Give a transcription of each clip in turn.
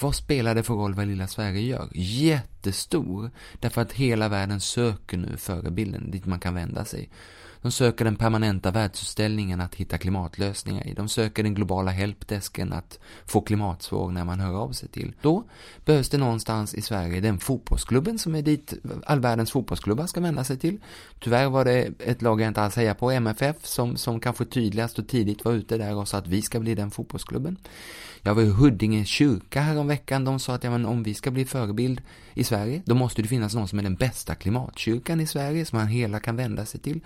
vad spelar det för roll vad lilla Sverige gör? Jättestor. Därför att hela världen söker nu förebilden dit man kan vända sig. De söker den permanenta världsutställningen att hitta klimatlösningar i. De söker den globala helpdesken att få klimatsvår när man hör av sig till. Då behövs det någonstans i Sverige den fotbollsklubben som är dit all världens fotbollsklubbar ska vända sig till. Tyvärr var det ett lag jag inte alls hejar på, MFF, som, som kanske tydligast och tidigt var ute där och sa att vi ska bli den fotbollsklubben. Jag var i Huddinge kyrka häromveckan. De sa att ja, men om vi ska bli förebild i Sverige, då måste det finnas någon som är den bästa klimatkyrkan i Sverige, som man hela kan vända sig till.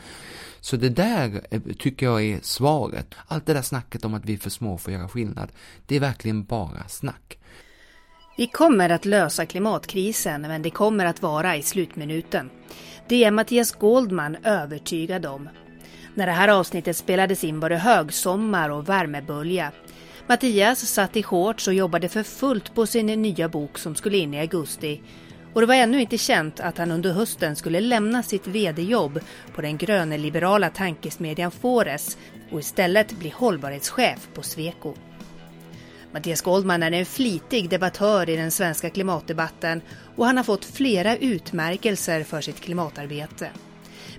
Så det där eh, tycker jag är svaret. Allt det där snacket om att vi är för små för att göra skillnad, det är verkligen bara snack. Vi kommer att lösa klimatkrisen, men det kommer att vara i slutminuten. Det är Mattias Goldman övertygad om. När det här avsnittet spelades in var det högsommar och värmebölja. Mattias satt i shorts och jobbade för fullt på sin nya bok som skulle in i augusti. Och det var ännu inte känt att han under hösten skulle lämna sitt vd-jobb på den grönliberala tankesmedjan Fores och istället bli hållbarhetschef på Sweco. Mattias Goldman är en flitig debattör i den svenska klimatdebatten och han har fått flera utmärkelser för sitt klimatarbete.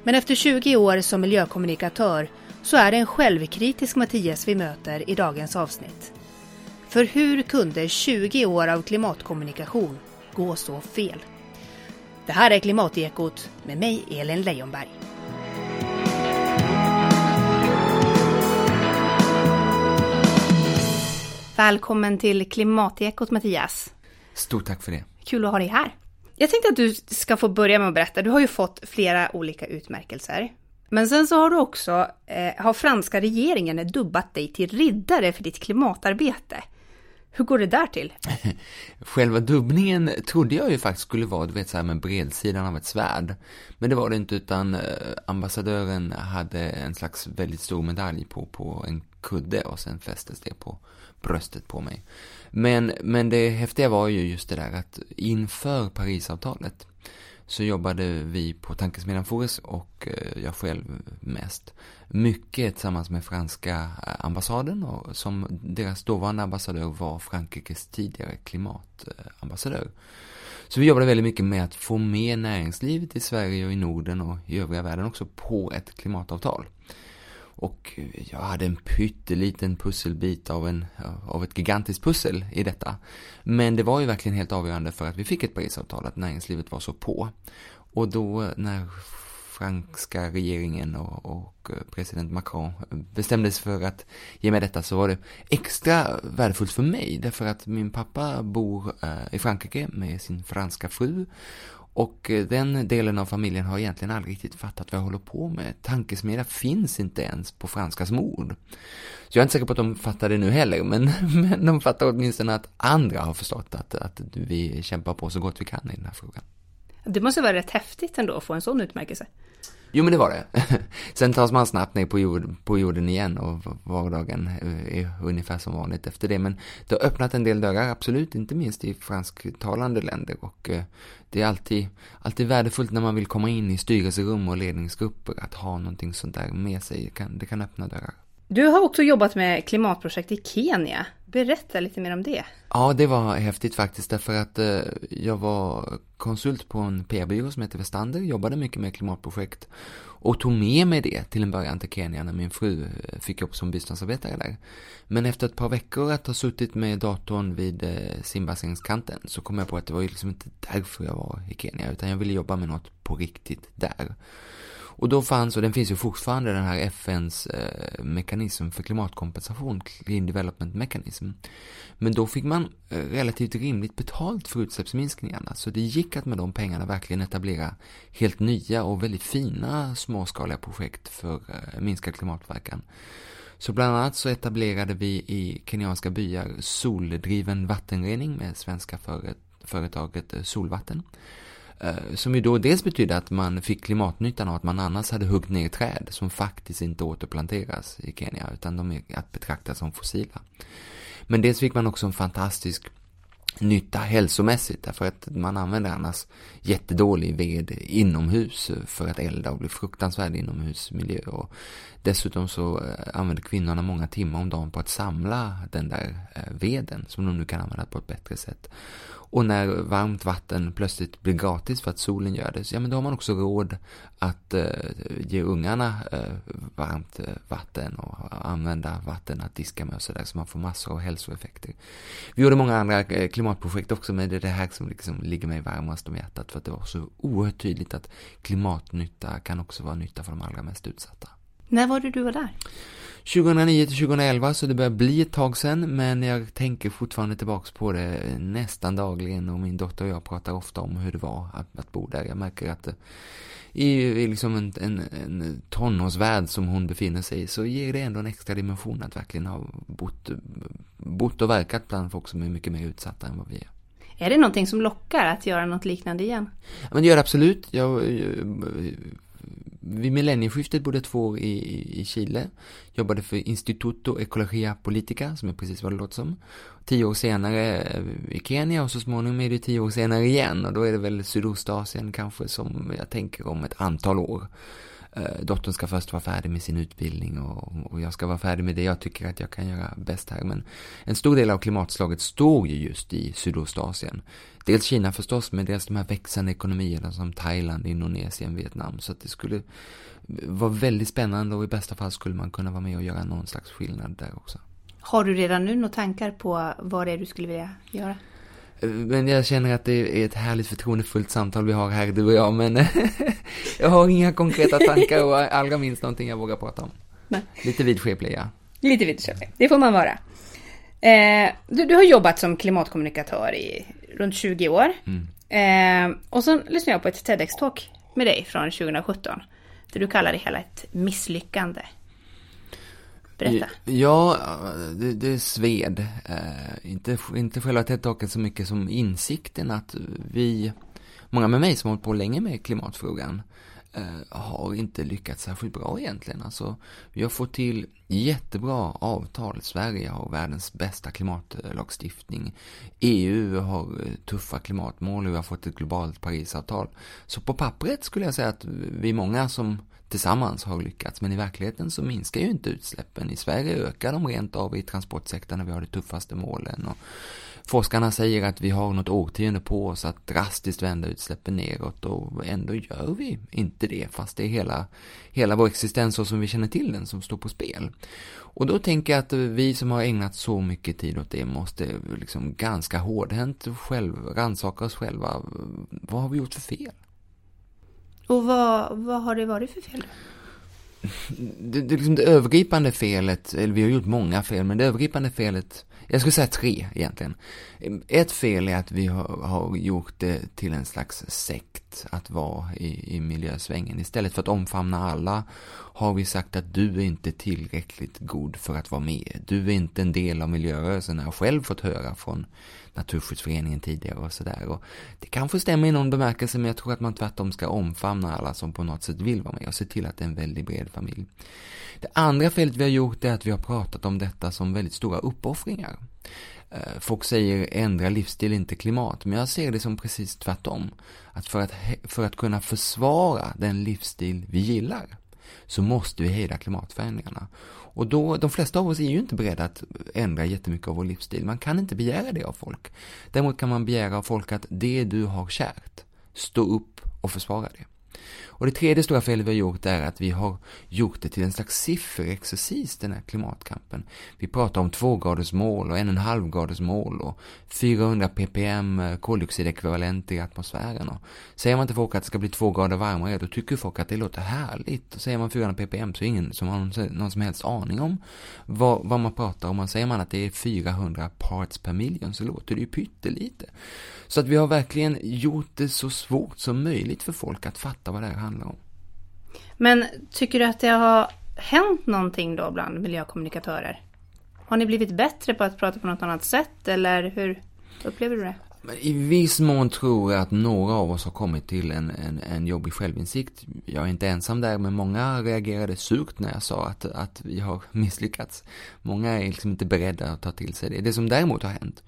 Men efter 20 år som miljökommunikatör så är det en självkritisk Mattias vi möter i dagens avsnitt. För hur kunde 20 år av klimatkommunikation gå så fel? Det här är Klimatekot med mig Elin Leijonberg. Välkommen till Klimatekot Mattias. Stort tack för det. Kul att ha dig här. Jag tänkte att du ska få börja med att berätta. Du har ju fått flera olika utmärkelser. Men sen så har du också, eh, har franska regeringen dubbat dig till riddare för ditt klimatarbete. Hur går det där till? Själva dubbningen trodde jag ju faktiskt skulle vara, du vet så här med bredsidan av ett svärd. Men det var det inte, utan eh, ambassadören hade en slags väldigt stor medalj på, på en kudde och sen fästes det på bröstet på mig. Men, men det häftiga var ju just det där att inför Parisavtalet så jobbade vi på Tankesmedjan Fores och eh, jag själv mest mycket tillsammans med franska eh, ambassaden och som deras dåvarande ambassadör var Frankrikes tidigare klimatambassadör. Så vi jobbade väldigt mycket med att få med näringslivet i Sverige och i Norden och i övriga världen också på ett klimatavtal. Och jag hade en pytteliten pusselbit av, en, av ett gigantiskt pussel i detta. Men det var ju verkligen helt avgörande för att vi fick ett Parisavtal, att näringslivet var så på. Och då när franska regeringen och, och, eh, president Macron bestämde sig för att ge mig detta så var det extra värdefullt för mig därför att min pappa bor eh, i Frankrike med sin franska fru och eh, den delen av familjen har egentligen aldrig riktigt fattat vad jag håller på med. Tankesmedja finns inte ens på franskas mord. Så jag är inte säker på att de fattar det nu heller, men, men de fattar åtminstone att andra har förstått att, att vi kämpar på så gott vi kan i den här frågan. Det måste vara rätt häftigt ändå att få en sån utmärkelse. Jo men det var det. Sen tas man snabbt ner på, jord, på jorden igen och vardagen eh, är ungefär som vanligt efter det. Men det har öppnat en del dörrar, absolut, inte minst i fransktalande länder. Och eh, det är alltid, alltid värdefullt när man vill komma in i styrelserum och ledningsgrupper att ha någonting sånt där med sig. Det kan, det kan öppna dörrar. Du har också jobbat med klimatprojekt i Kenya. Berätta lite mer om det. Ja, det var häftigt faktiskt därför att eh, jag var konsult på en PR-byrå som heter Vestander, jobbade mycket med klimatprojekt och tog med mig det till en början till Kenya när min fru eh, fick jobb som biståndsarbetare där. Men efter ett par veckor att ha suttit med datorn vid eh, simbassängskanten så kom jag på att det var ju liksom inte därför jag var i Kenya utan jag ville jobba med något på riktigt där. Och då fanns, och den finns ju fortfarande, den här FNs eh, mekanism för klimatkompensation, Clean Development Mechanism. Men då fick man eh, relativt rimligt betalt för utsläppsminskningarna, så det gick att med de pengarna verkligen etablera helt nya och väldigt fina småskaliga projekt för eh, minskad klimatpåverkan. Så bland annat så etablerade vi i kenyanska byar soldriven vattenrening med svenska företaget eh, Solvatten. Eh, som ju då dels betydde att man fick klimatnyttan av att man annars hade huggit ner träd som faktiskt inte återplanteras i Kenya, utan de är att betrakta som fossila. Men dels fick man också en fantastisk nytta hälsomässigt därför att man använder annars jättedålig ved inomhus för att elda och blir fruktansvärd inomhusmiljö och dessutom så eh, använder kvinnorna många timmar om dagen på att samla den där eh, veden som de nu kan använda på ett bättre sätt. Och när varmt vatten plötsligt blir gratis för att solen gör det, ja men då har man också råd att eh, ge ungarna eh, varmt eh, vatten och använda vatten att diska med och sådär, så man får massor av hälsoeffekter. Vi gjorde många andra eh, klimatprojekt också, men det är det här som liksom ligger mig varmast om hjärtat, för att det var så oerhört tydligt att klimatnytta kan också vara nytta för de allra mest utsatta. När var det du var där? 2009 till 2011, så det börjar bli ett tag sedan, men jag tänker fortfarande tillbaks på det nästan dagligen och min dotter och jag pratar ofta om hur det var att, att bo där. Jag märker att i, i liksom en, en, en tonårsvärld som hon befinner sig i så ger det ändå en extra dimension att verkligen ha bott, bott och verkat bland folk som är mycket mer utsatta än vad vi är. Är det någonting som lockar att göra något liknande igen? Ja, men det gör det absolut. Jag vid millennieskiftet bodde jag två år i, i Chile. Jobbade för Instituto Ecologia Politica, som är precis vad det låter som. Tio år senare eh, i Kenya och så småningom är det tio år senare igen. Och då är det väl Sydostasien kanske som jag tänker om ett antal år. Eh, dottern ska först vara färdig med sin utbildning och, och, jag ska vara färdig med det jag tycker att jag kan göra bäst här. Men en stor del av klimatslaget står ju just i Sydostasien. Dels Kina förstås, men dels de här växande ekonomierna som Thailand, Indonesien, Vietnam. Så att det skulle vara väldigt spännande och i bästa fall skulle man kunna vara med och göra någon slags skillnad där också. Har du redan nu några tankar på vad det är du skulle vilja göra? Men jag känner att det är ett härligt förtroendefullt samtal vi har här, du och jag, men jag har inga konkreta tankar och allra minst någonting jag vågar prata om. Nej. Lite vidskeplig, ja. Lite vidskeplig, det får man vara. Eh, du, du, har jobbat som klimatkommunikatör i runt 20 år. Mm. Eh, och så lyssnade jag på ett TEDx-talk med dig från 2017. Där du kallar det hela ett misslyckande. Berätta. Ja, det, det sved. Eh, inte, inte själva TED-talken så mycket som insikten att vi, många med mig som har hållit på länge med klimatfrågan, Eh, har inte lyckats särskilt bra egentligen. Alltså, vi har fått till jättebra avtal. Sverige har världens bästa klimatlagstiftning. EU har eh, tuffa klimatmål och vi har fått ett globalt Parisavtal. Så på pappret skulle jag säga att vi är många som tillsammans har lyckats, men i verkligheten så minskar ju inte utsläppen. I Sverige ökar de rent av i transportsektorn när vi har de tuffaste målen. Och Forskarna säger att vi har något årtionde på oss att drastiskt vända utsläppen neråt och ändå gör vi inte det fast det är hela, hela vår existens så som vi känner till den som står på spel. Och då tänker jag att vi som har ägnat så mycket tid åt det måste liksom ganska hårdhänt själv, rannsaka oss själva. Vad har vi gjort för fel? Och vad, vad har det varit för fel? Det, det, liksom det övergripande felet, eller vi har gjort många fel, men det övergripande felet jag skulle säga tre egentligen. Ett fel är att vi har, har gjort det till en slags sekt att vara i, i miljösvängen. Istället för att omfamna alla har vi sagt att du är inte tillräckligt god för att vara med. Du är inte en del av miljörörelsen. Jag har själv fått höra från Naturskyddsföreningen tidigare och sådär. Det kanske stämmer i någon bemärkelse, men jag tror att man tvärtom ska omfamna alla som på något sätt vill vara med och se till att det är en väldigt bred familj. Det andra felet vi har gjort är att vi har pratat om detta som väldigt stora uppoffringar. Eh, folk säger ändra livsstil, inte klimat. Men jag ser det som precis tvärtom. Att för att, för att kunna försvara den livsstil vi gillar så måste vi hejda klimatförändringarna. Och då, de flesta av oss är ju inte beredda att ändra jättemycket av vår livsstil. Man kan inte begära det av folk. Däremot kan man begära av folk att det du har kärt, stå upp och försvara det. Och det tredje stora felet vi har gjort är att vi har gjort det till en slags sifferexercis, den här klimatkampen. Vi pratar om tvågradersmål och en och en halv graders och 400 ppm eh, koldioxidekvivalenter i atmosfären. Och säger man till folk att det ska bli två grader varmare, då tycker folk att det låter härligt. Och säger man 400 ppm så är ingen som har någon, någon som helst aning om vad, vad man pratar om. Och säger man att det är 400 parts per million så låter det ju pyttelite. Så att vi har verkligen gjort det så svårt som möjligt för folk att fatta vad det här handlar om. Men tycker du att det har hänt någonting då bland miljökommunikatörer? Har ni blivit bättre på att prata på något annat sätt eller hur upplever du det? I viss mån tror jag att några av oss har kommit till en, en, en jobbig självinsikt. Jag är inte ensam där, men många reagerade surt när jag sa att, att vi har misslyckats. Många är liksom inte beredda att ta till sig det. Det som däremot har hänt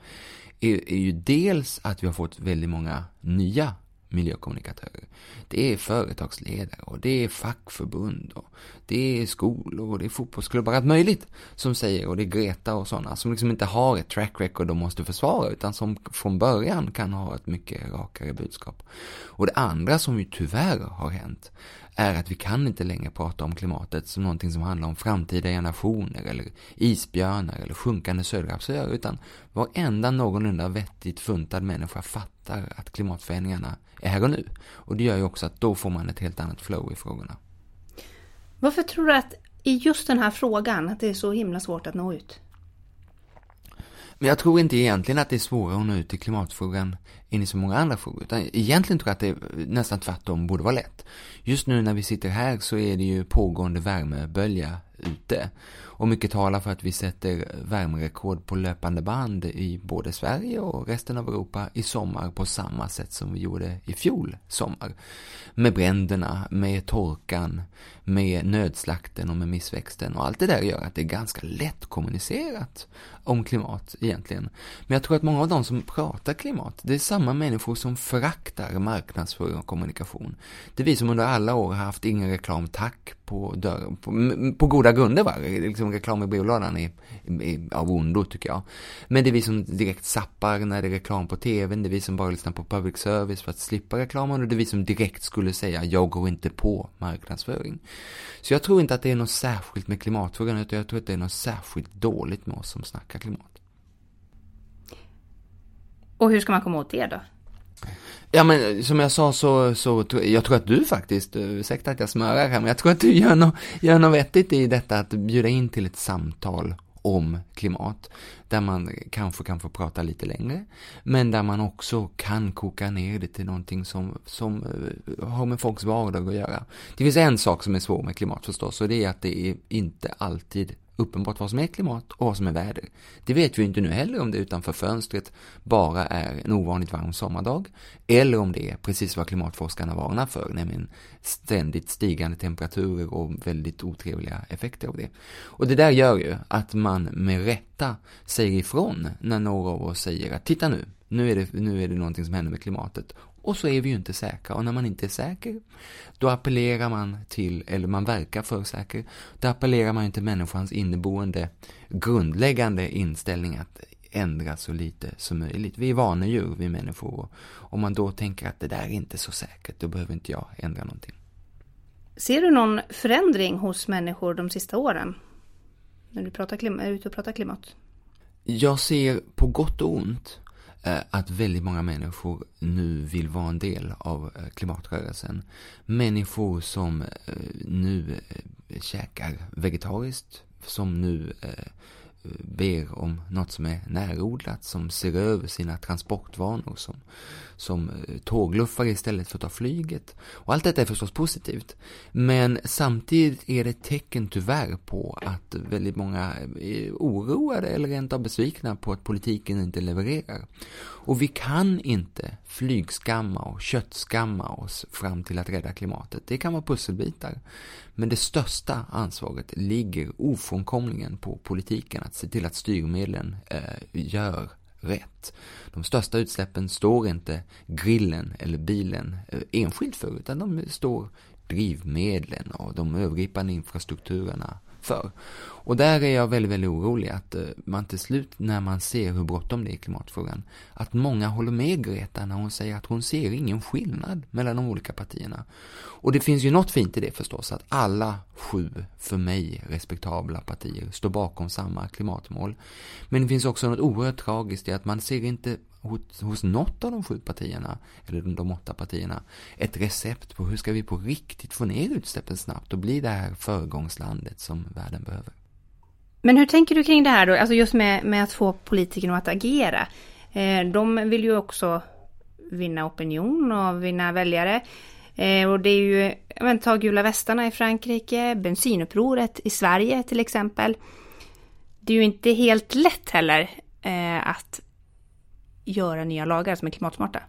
är, är ju dels att vi har fått väldigt många nya miljökommunikatörer. Det är företagsledare och det är fackförbund och det är skolor och det är fotbollsklubbar, allt möjligt som säger, och det är Greta och sådana, som liksom inte har ett track record de måste försvara, utan som från början kan ha ett mycket rakare budskap. Och det andra som ju tyvärr har hänt, är att vi kan inte längre prata om klimatet som någonting som handlar om framtida generationer eller isbjörnar eller sjunkande söderhavsöar utan varenda någorlunda vettigt funtad människa fattar att klimatförändringarna är här och nu. Och det gör ju också att då får man ett helt annat flow i frågorna. Varför tror du att i just den här frågan att det är så himla svårt att nå ut? Men jag tror inte egentligen att det är svårare att nå ut i klimatfrågan än i så många andra frågor. Utan egentligen tror jag att det nästan tvärtom borde vara lätt. Just nu när vi sitter här så är det ju pågående värmebölja ute. Och mycket talar för att vi sätter värmerekord på löpande band i både Sverige och resten av Europa i sommar på samma sätt som vi gjorde i fjol sommar. Med bränderna, med torkan, med nödslakten och med missväxten och allt det där gör att det är ganska lätt kommunicerat om klimat egentligen. Men jag tror att många av de som pratar klimat, det är samma människor som föraktar marknadsföring och kommunikation. Det är vi som under alla år har haft ingen reklam tack på dörren, på, på goda grunder va, liksom reklam i brevlådan är, är av ondo tycker jag. Men det är vi som direkt sappar när det är reklam på tvn, det är vi som bara lyssnar på public service för att slippa reklamen och det är vi som direkt skulle säga jag går inte på marknadsföring. Så jag tror inte att det är något särskilt med klimatfrågan utan jag tror att det är något särskilt dåligt med oss som snackar klimat. Och hur ska man komma åt det då? Ja men som jag sa så, så jag tror att du faktiskt, eh, ursäkta att jag smörar här, men jag tror att du gör något, gör något vettigt i detta att bjuda in till ett samtal om klimat, där man kanske kan få prata lite längre, men där man också kan koka ner det till någonting som, som eh, har med folks vardag att göra. Det finns en sak som är svår med klimat förstås, och det är att det är inte alltid uppenbart vad som är klimat och vad som är väder. Det vet vi inte nu heller om det utanför fönstret bara är en ovanligt varm sommardag eller om det är precis vad klimatforskarna varnar för, nämligen ständigt stigande temperaturer och väldigt otrevliga effekter av det. Och det där gör ju att man med rätta säger ifrån när några av oss säger att titta nu, nu är det, nu är det någonting som händer med klimatet och så är vi ju inte säkra. Och när man inte är säker, då appellerar man till, eller man verkar för säker, då appellerar man till människans inneboende, grundläggande inställning att ändra så lite som möjligt. Vi är vanedjur, vi människor. Och om man då tänker att det där är inte så säkert, då behöver inte jag ändra någonting. Ser du någon förändring hos människor de sista åren? När du pratar är ute och pratar klimat? Jag ser på gott och ont Eh, att väldigt många människor nu vill vara en del av eh, klimatrörelsen. Människor som eh, nu käkar vegetariskt, som nu ber om något som är närodlat, som ser över sina transportvanor, som, som eh, tågluffar istället för att ta flyget. Och allt detta är förstås positivt. Men samtidigt är det ett tecken tyvärr på att väldigt många är oroade eller rent av besvikna på att politiken inte levererar. Och vi kan inte flygskamma och köttskamma oss fram till att rädda klimatet. Det kan vara pusselbitar. Men det största ansvaret ligger ofrånkomligen på politiken att se till att styrmedlen eh, gör rätt. De största utsläppen står inte grillen eller bilen eh, enskilt för, utan de står drivmedlen och de övergripande infrastrukturerna för. Och där är jag väldigt, väldigt orolig att eh, man till slut när man ser hur bråttom det är i klimatfrågan, att många håller med Greta när hon säger att hon ser ingen skillnad mellan de olika partierna. Och det finns ju något fint i det förstås, att alla sju, för mig, respektabla partier står bakom samma klimatmål. Men det finns också något oerhört tragiskt i att man ser inte hos, hos något av de sju partierna, eller de åtta partierna, ett recept på hur ska vi på riktigt få ner utsläppen snabbt och bli det här föregångslandet som världen behöver. Men hur tänker du kring det här då, alltså just med, med att få politikerna att agera? Eh, de vill ju också vinna opinion och vinna väljare. Eh, och det är ju, jag ta gula västarna i Frankrike, bensinupproret i Sverige till exempel. Det är ju inte helt lätt heller eh, att göra nya lagar som är klimatsmarta.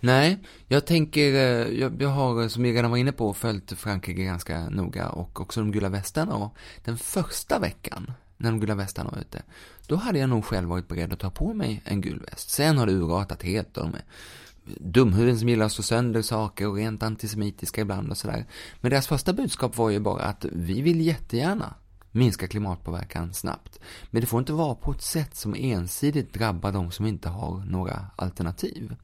Nej, jag tänker, eh, jag, jag har eh, som jag redan var inne på följt Frankrike ganska noga och också de gula västarna och den första veckan när de gula västarna var ute, då hade jag nog själv varit beredd att ta på mig en gul väst. Sen har det urartat helt och de är dumhuvuden som gillar att slå sönder saker och rent antisemitiska ibland och sådär. Men deras första budskap var ju bara att vi vill jättegärna minska klimatpåverkan snabbt. Men det får inte vara på ett sätt som ensidigt drabbar de som inte har några alternativ.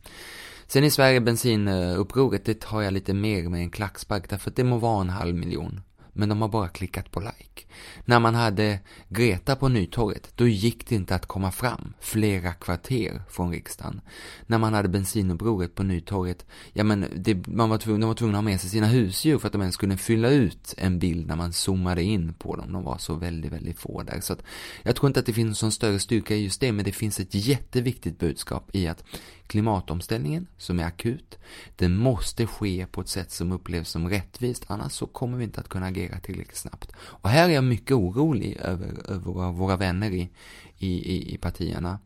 Sen i Sverige bensinupproret, det tar jag lite mer med en klackspark därför att det må vara en halv miljon men de har bara klickat på like. När man hade Greta på Nytorget, då gick det inte att komma fram flera kvarter från riksdagen. När man hade bensinupproret på Nytorget, ja men det, man var tvungen, de var tvungna att ha med sig sina husdjur för att de ens kunde fylla ut en bild när man zoomade in på dem. De var så väldigt, väldigt få där. Så att jag tror inte att det finns någon större styrka i just det, men det finns ett jätteviktigt budskap i att klimatomställningen som är akut, den måste ske på ett sätt som upplevs som rättvist, annars så kommer vi inte att kunna agera tillräckligt snabbt. Och här är jag mycket orolig över, över våra, våra vänner i, i, i partierna.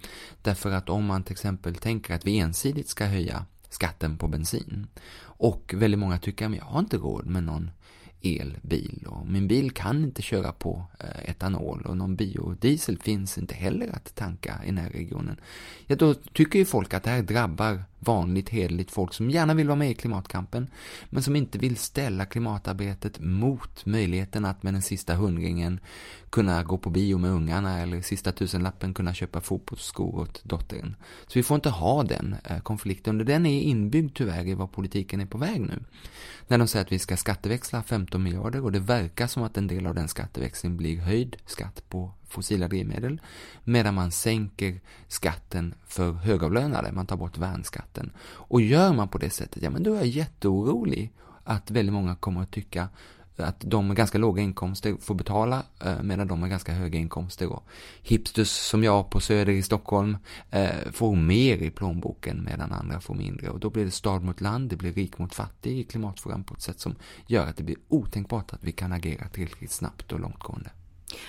Därför att om man till exempel tänker att vi ensidigt ska höja skatten på bensin och väldigt många tycker att jag har inte råd med någon elbil och min bil kan inte köra på eh, etanol och någon biodiesel finns inte heller att tanka i den här regionen. Ja, då tycker ju folk att det här drabbar vanligt hederligt folk som gärna vill vara med i klimatkampen men som inte vill ställa klimatarbetet mot möjligheten att med den sista hundringen kunna gå på bio med ungarna eller sista tusenlappen kunna köpa fotbollsskor åt dottern. Så vi får inte ha den eh, konflikten den är inbyggd tyvärr i vad politiken är på väg nu. När de säger att vi ska skatteväxla 15 miljarder och det verkar som att en del av den skatteväxlingen blir höjd skatt på fossila drivmedel medan man sänker skatten för högavlönade, man tar bort värnskatten. Och gör man på det sättet, ja men då är jag jätteorolig att väldigt många kommer att tycka att de med ganska låga inkomster får betala eh, medan de med ganska höga inkomster och hipsters som jag på Söder i Stockholm eh, får mer i plånboken medan andra får mindre och då blir det stad mot land, det blir rik mot fattig i klimatfrågan på ett sätt som gör att det blir otänkbart att vi kan agera tillräckligt snabbt och långtgående.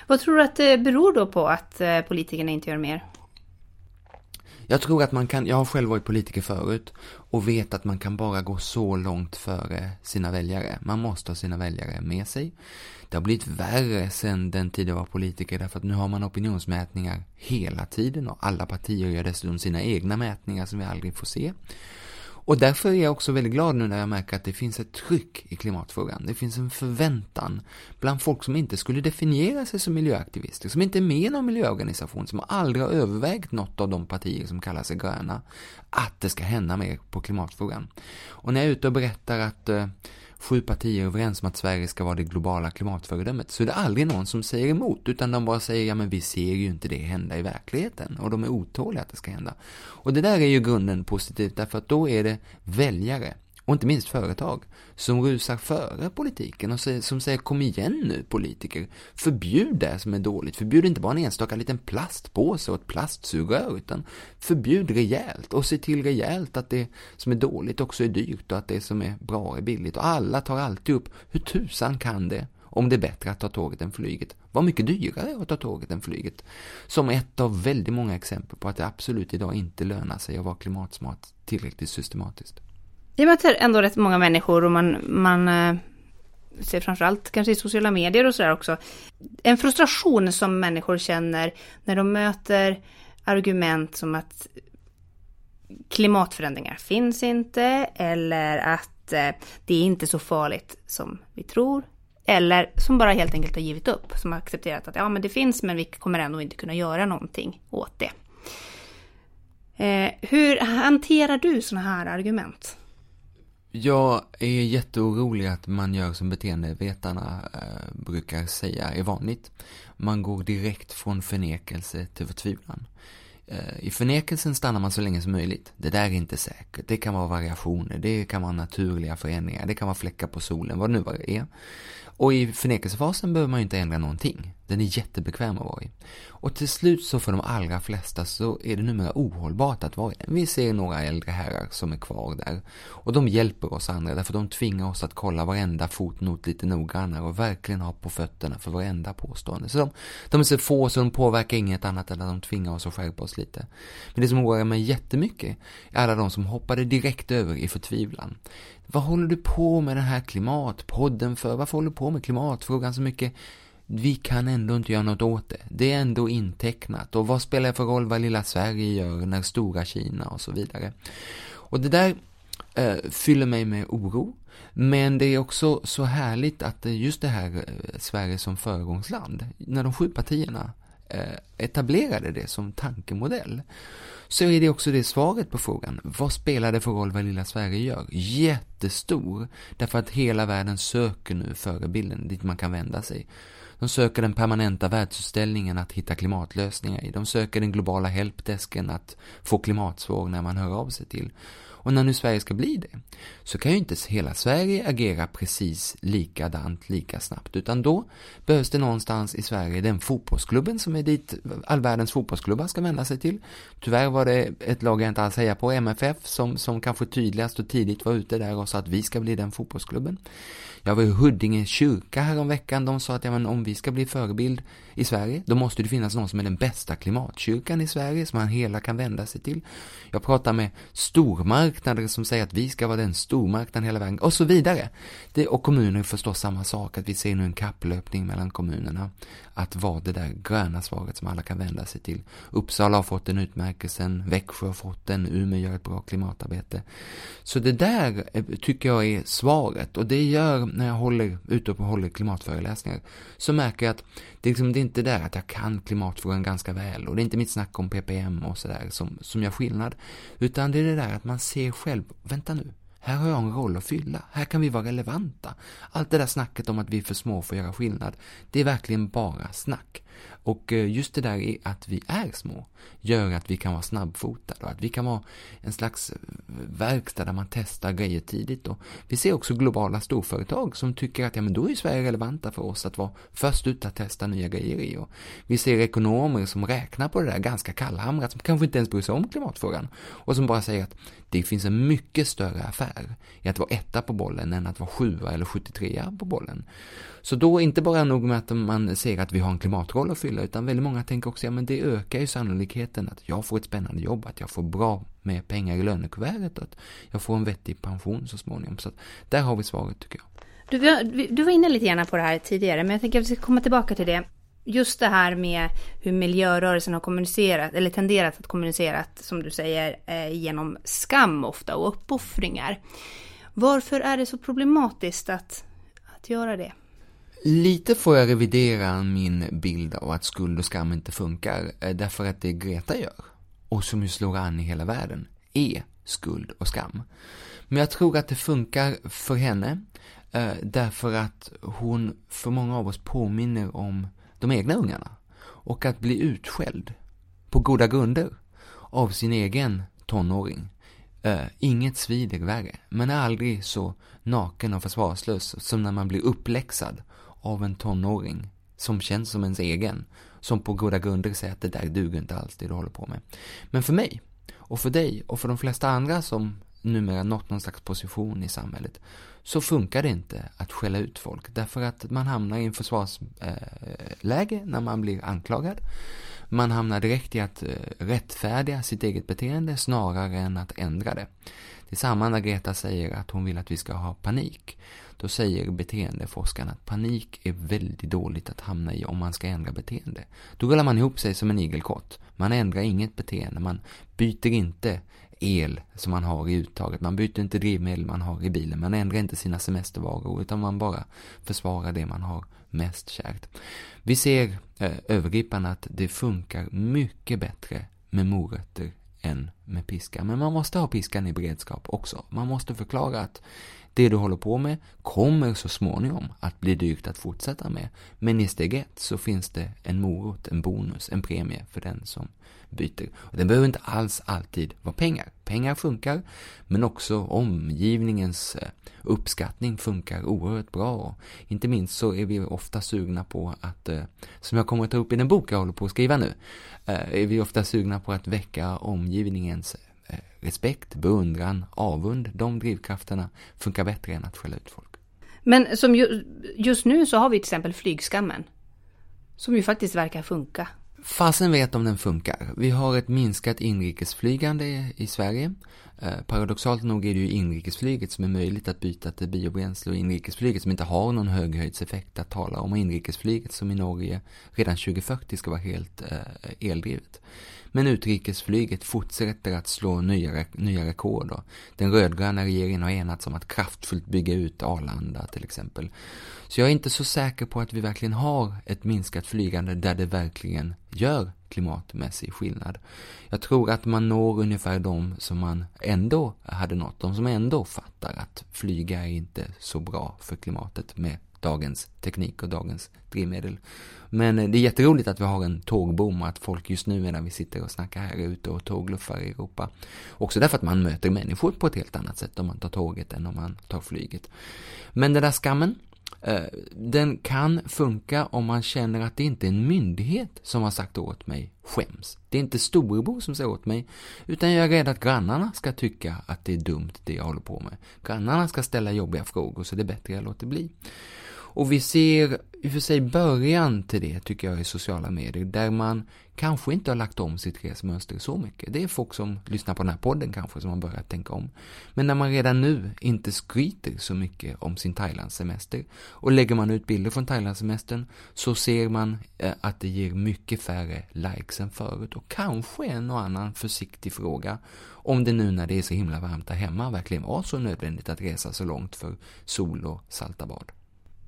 Vad tror du att det beror då på att eh, politikerna inte gör mer? Jag tror att man kan, jag har själv varit politiker förut och vet att man kan bara gå så långt före sina väljare. Man måste ha sina väljare med sig. Det har blivit värre sen den tid jag var politiker därför att nu har man opinionsmätningar hela tiden och alla partier gör dessutom sina egna mätningar som vi aldrig får se. Och därför är jag också väldigt glad nu när jag märker att det finns ett tryck i klimatfrågan. Det finns en förväntan bland folk som inte skulle definiera sig som miljöaktivister, som inte är med i någon miljöorganisation, som aldrig har övervägt något av de partier som kallar sig gröna, att det ska hända mer på klimatfrågan. Och när jag är ute och berättar att eh, sju partier överens om att Sverige ska vara det globala klimatföredömet så är det aldrig någon som säger emot utan de bara säger ja men vi ser ju inte det hända i verkligheten och de är otåliga att det ska hända. Och det där är ju grunden positivt därför att då är det väljare och inte minst företag, som rusar före politiken och som säger kom igen nu politiker, förbjud det som är dåligt, förbjud inte bara en enstaka liten plastpåse och ett plastsugrör, utan förbjud rejält och se till rejält att det som är dåligt också är dyrt och att det som är bra är billigt. Och alla tar alltid upp, hur tusan kan det om det är bättre att ta tåget än flyget. Vad mycket dyrare att ta tåget än flyget. Som ett av väldigt många exempel på att det absolut idag inte lönar sig att vara klimatsmart tillräckligt systematiskt. Vi möter ändå rätt många människor och man, man eh, ser framförallt kanske i sociala medier och sådär också. En frustration som människor känner när de möter argument som att klimatförändringar finns inte eller att eh, det är inte så farligt som vi tror. Eller som bara helt enkelt har givit upp, som har accepterat att ja men det finns men vi kommer ändå inte kunna göra någonting åt det. Eh, hur hanterar du sådana här argument? Jag är jätteorolig att man gör som beteendevetarna eh, brukar säga är vanligt. Man går direkt från förnekelse till förtvivlan. Eh, I förnekelsen stannar man så länge som möjligt. Det där är inte säkert. Det kan vara variationer, det kan vara naturliga förändringar, det kan vara fläckar på solen, vad det nu det är. Och i förnekelsefasen behöver man ju inte ändra någonting. Den är jättebekväm att vara i. Och till slut så för de allra flesta så är det numera ohållbart att vara i den. Vi ser några äldre herrar som är kvar där. Och de hjälper oss andra därför de tvingar oss att kolla varenda fotnot lite noggrannare och verkligen ha på fötterna för varenda påstående. Så de, de är så få så de påverkar inget annat än att de tvingar oss att skärpa oss lite. Men det som oroar mig jättemycket är alla de som hoppade direkt över i förtvivlan. Vad håller du på med den här klimatpodden för? Varför håller du på med klimatfrågan så mycket? Vi kan ändå inte göra något åt det. Det är ändå intecknat. Och vad spelar det för roll vad lilla Sverige gör när stora Kina och så vidare. Och det där eh, fyller mig med oro. Men det är också så härligt att just det här eh, Sverige som föregångsland, när de sju partierna eh, etablerade det som tankemodell, så är det också det svaret på frågan. Vad spelar det för roll vad lilla Sverige gör? Jättestor. Därför att hela världen söker nu förebilden dit man kan vända sig. De söker den permanenta världsutställningen att hitta klimatlösningar i. De söker den globala helpdesken att få klimatsvår när man hör av sig till. Och när nu Sverige ska bli det, så kan ju inte hela Sverige agera precis likadant, lika snabbt, utan då behövs det någonstans i Sverige den fotbollsklubben som är dit all världens fotbollsklubbar ska vända sig till. Tyvärr var det ett lag jag inte alls hejar på, MFF, som, som kanske tydligast och tidigt var ute där och sa att vi ska bli den fotbollsklubben. Jag var i Huddinge kyrka häromveckan. De sa att ja, men om vi ska bli förebild i Sverige, då måste det finnas någon som är den bästa klimatkyrkan i Sverige, som man hela kan vända sig till. Jag pratar med stormarknader som säger att vi ska vara den stormarknaden hela vägen, och så vidare. Det, och kommuner förstås samma sak, att vi ser nu en kapplöpning mellan kommunerna att vara det där gröna svaret som alla kan vända sig till. Uppsala har fått den utmärkelsen, Växjö har fått den, Umeå gör ett bra klimatarbete. Så det där eh, tycker jag är svaret och det gör när jag håller ute och håller klimatföreläsningar så märker jag att det är, liksom, det är inte där att jag kan klimatfrågan ganska väl och det är inte mitt snack om ppm och sådär som, som gör skillnad utan det är det där att man ser själv, vänta nu, här har jag en roll att fylla. Här kan vi vara relevanta. Allt det där snacket om att vi är för små för att göra skillnad, det är verkligen bara snack. Och eh, just det där att vi är små gör att vi kan vara snabbfotade och att vi kan vara en slags eh, verkstad där man testar grejer tidigt. Och vi ser också globala storföretag som tycker att ja, men då är Sverige relevanta för oss att vara först ut att testa nya grejer i. Och vi ser ekonomer som räknar på det där ganska kallhamrat, som kanske inte ens bryr sig om klimatfrågan och som bara säger att det finns en mycket större affär i att vara etta på bollen än att vara sjua eller 73 på bollen. Så då inte bara nog med att man ser att vi har en klimatroll att fylla, utan väldigt många tänker också, ja men det ökar ju sannolikheten att jag får ett spännande jobb, att jag får bra med pengar i lönekuvertet och att jag får en vettig pension så småningom. Så att där har vi svaret tycker jag. Du, du var inne lite grann på det här tidigare, men jag tänker att vi ska komma tillbaka till det. Just det här med hur miljörörelsen har kommunicerat, eller tenderat att kommunicera, som du säger, eh, genom skam ofta och uppoffringar. Varför är det så problematiskt att, att göra det? Lite får jag revidera min bild av att skuld och skam inte funkar, eh, därför att det Greta gör, och som ju slår an i hela världen, är skuld och skam. Men jag tror att det funkar för henne, eh, därför att hon för många av oss påminner om de egna ungarna. Och att bli utskälld, på goda grunder, av sin egen tonåring. Uh, inget svider värre, man är aldrig så naken och försvarslös som när man blir uppläxad av en tonåring som känns som ens egen, som på goda grunder säger att det där duger inte alls det du håller på med. Men för mig, och för dig, och för de flesta andra som numera nått någon slags position i samhället, så funkar det inte att skälla ut folk, därför att man hamnar i en försvarsläge eh, när man blir anklagad. Man hamnar direkt i att eh, rättfärdiga sitt eget beteende snarare än att ändra det. Det är samma när Greta säger att hon vill att vi ska ha panik. Då säger beteendeforskarna att panik är väldigt dåligt att hamna i om man ska ändra beteende. Då rullar man ihop sig som en igelkott. Man ändrar inget beteende, man byter inte el som man har i uttaget. Man byter inte drivmedel man har i bilen. Man ändrar inte sina semestervaror utan man bara försvarar det man har mest kärt. Vi ser eh, övergripande att det funkar mycket bättre med morötter än med piska. Men man måste ha piskan i beredskap också. Man måste förklara att det du håller på med kommer så småningom att bli dyrt att fortsätta med. Men i steg ett så finns det en morot, en bonus, en premie för den som byter. Och den behöver inte alls alltid vara pengar. Pengar funkar, men också omgivningens eh, uppskattning funkar oerhört bra. Och inte minst så är vi ofta sugna på att, eh, som jag kommer att ta upp i den bok jag håller på att skriva nu, eh, är vi ofta sugna på att väcka omgivningens respekt, beundran, avund, de drivkrafterna funkar bättre än att skälla ut folk. Men som ju, just nu så har vi till exempel flygskammen. Som ju faktiskt verkar funka. Fasen vet om den funkar. Vi har ett minskat inrikesflygande i Sverige. Eh, paradoxalt nog är det ju inrikesflyget som är möjligt att byta till biobränsle och inrikesflyget som inte har någon höghöjdseffekt att tala om och inrikesflyget som i Norge redan 2040 ska vara helt eh, eldrivet. Men utrikesflyget fortsätter att slå nya, nya rekord. Den rödgröna regeringen har enats om att kraftfullt bygga ut Arlanda till exempel. Så jag är inte så säker på att vi verkligen har ett minskat flygande där det verkligen gör klimatmässig skillnad. Jag tror att man når ungefär de som man ändå hade nått, de som ändå fattar att flyga är inte så bra för klimatet med dagens teknik och dagens drivmedel. Men det är jätteroligt att vi har en tågboom och att folk just nu medan vi sitter och snackar här ute och tågluffar i Europa. Också därför att man möter människor på ett helt annat sätt om man tar tåget än om man tar flyget. Men den där skammen, eh, den kan funka om man känner att det inte är en myndighet som har sagt åt mig skäms. Det är inte storebror som säger åt mig, utan jag är rädd att grannarna ska tycka att det är dumt det jag håller på med. Grannarna ska ställa jobbiga frågor så det är bättre jag låter bli. Och vi ser i och för sig början till det tycker jag i sociala medier där man kanske inte har lagt om sitt resmönster så mycket. Det är folk som lyssnar på den här podden kanske som har börjat tänka om. Men när man redan nu inte skryter så mycket om sin Thailandssemester och lägger man ut bilder från Thailandssemestern så ser man eh, att det ger mycket färre likes än förut och kanske en och annan försiktig fråga om det nu när det är så himla varmt där hemma verkligen var så nödvändigt att resa så långt för sol och salta bad.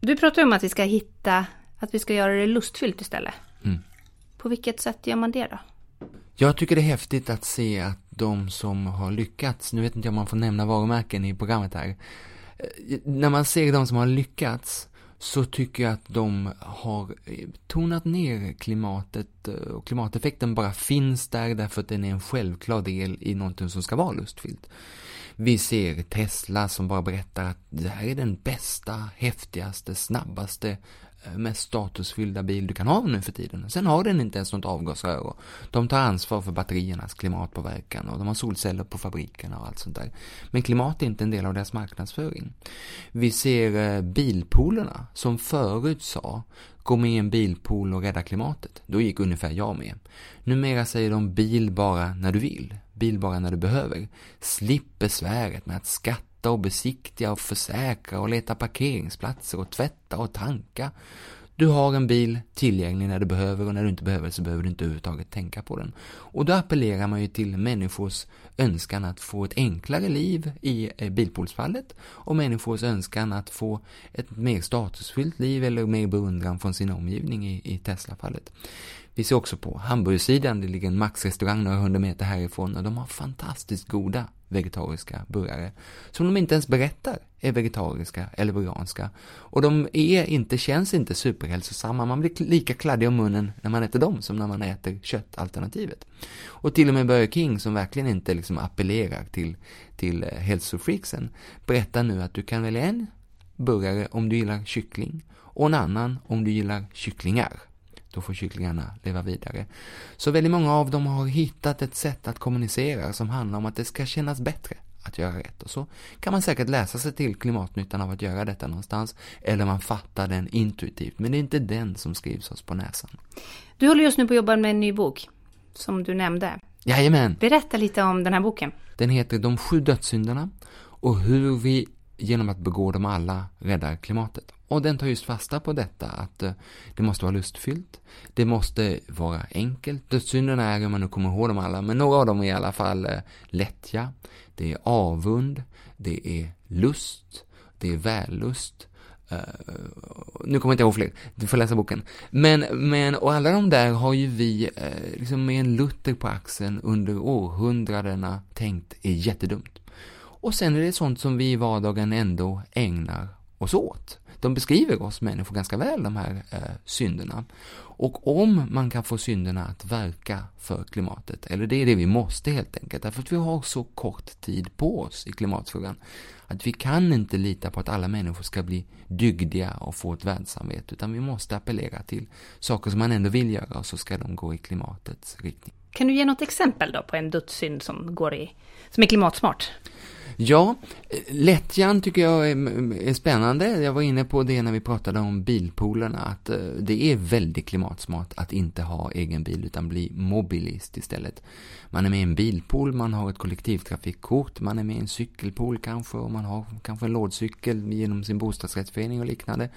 Du pratar om att vi ska hitta, att vi ska göra det lustfyllt istället. Mm. På vilket sätt gör man det då? Jag tycker det är häftigt att se att de som har lyckats, nu vet inte jag om man får nämna varumärken i programmet här, eh, när man ser de som har lyckats så tycker jag att de har tonat ner klimatet eh, och klimateffekten bara finns där därför att den är en självklar del i någonting som ska vara lustfyllt. Vi ser Tesla som bara berättar att det här är den bästa, häftigaste, snabbaste, eh, mest statusfyllda bil du kan ha nu för tiden. Sen har den inte ens något avgasrör och de tar ansvar för batteriernas klimatpåverkan och de har solceller på fabrikerna och allt sånt där. Men klimat är inte en del av deras marknadsföring. Vi ser eh, bilpoolerna som förut sa gå med i en bilpool och rädda klimatet. Då gick ungefär jag med. Numera säger de bil bara när du vill bil bara när du behöver. Slipp besväret med att skatta och besiktiga och försäkra och leta parkeringsplatser och tvätta och tanka. Du har en bil tillgänglig när du behöver och när du inte behöver så behöver du inte överhuvudtaget tänka på den. Och då appellerar man ju till människors önskan att få ett enklare liv i eh, bilpoolsfallet och människors önskan att få ett mer statusfyllt liv eller mer beundran från sin omgivning i, i Tesla-fallet. Vi ser också på hamburgersidan, det ligger en Max-restaurang några hundra meter härifrån och de har fantastiskt goda vegetariska burgare som de inte ens berättar är vegetariska eller veganska. Och de är inte, känns inte superhälsosamma. Man blir lika kladdig om munnen när man äter dem som när man äter köttalternativet. Och till och med Burger King som verkligen inte liksom appellerar till, till eh, hälsofreaksen berättar nu att du kan välja en burgare om du gillar kyckling och en annan om du gillar kycklingar. Då får kycklingarna leva vidare. Så väldigt många av dem har hittat ett sätt att kommunicera som handlar om att det ska kännas bättre att göra rätt. Och så kan man säkert läsa sig till klimatnyttan av att göra detta någonstans. Eller man fattar den intuitivt. Men det är inte den som skrivs oss på näsan. Du håller just nu på att jobba med en ny bok. Som du nämnde. Jajamän. Berätta lite om den här boken. Den heter De sju dödssynderna. Och hur vi genom att begå dem alla räddar klimatet. Och den tar just fasta på detta att eh, det måste vara lustfyllt, det måste vara enkelt. Dödssynderna är, om man nu kommer ihåg dem alla, men några av dem är i alla fall eh, lättja, det är avund, det är lust, det är vällust. Uh, nu kommer jag inte ihåg fler, du får läsa boken. Men, men, och alla de där har ju vi, uh, liksom med en Luther på axeln under århundradena tänkt är jättedumt. Och sen är det sånt som vi i vardagen ändå ägnar oss åt. De beskriver oss människor ganska väl, de här eh, synderna. Och om man kan få synderna att verka för klimatet, eller det är det vi måste helt enkelt, därför att vi har så kort tid på oss i klimatfrågan, att vi kan inte lita på att alla människor ska bli dygdiga och få ett världssamvete, utan vi måste appellera till saker som man ändå vill göra och så ska de gå i klimatets riktning. Kan du ge något exempel då på en dödssynd som går i, som är klimatsmart? Ja, lättjan tycker jag är, är, spännande. Jag var inne på det när vi pratade om bilpoolerna, att eh, det är väldigt klimatsmart att inte ha egen bil utan bli mobilist istället. Man är med i en bilpool, man har ett kollektivtrafikkort, man är med i en cykelpool kanske och man har kanske en lådcykel genom sin bostadsrättsförening och liknande.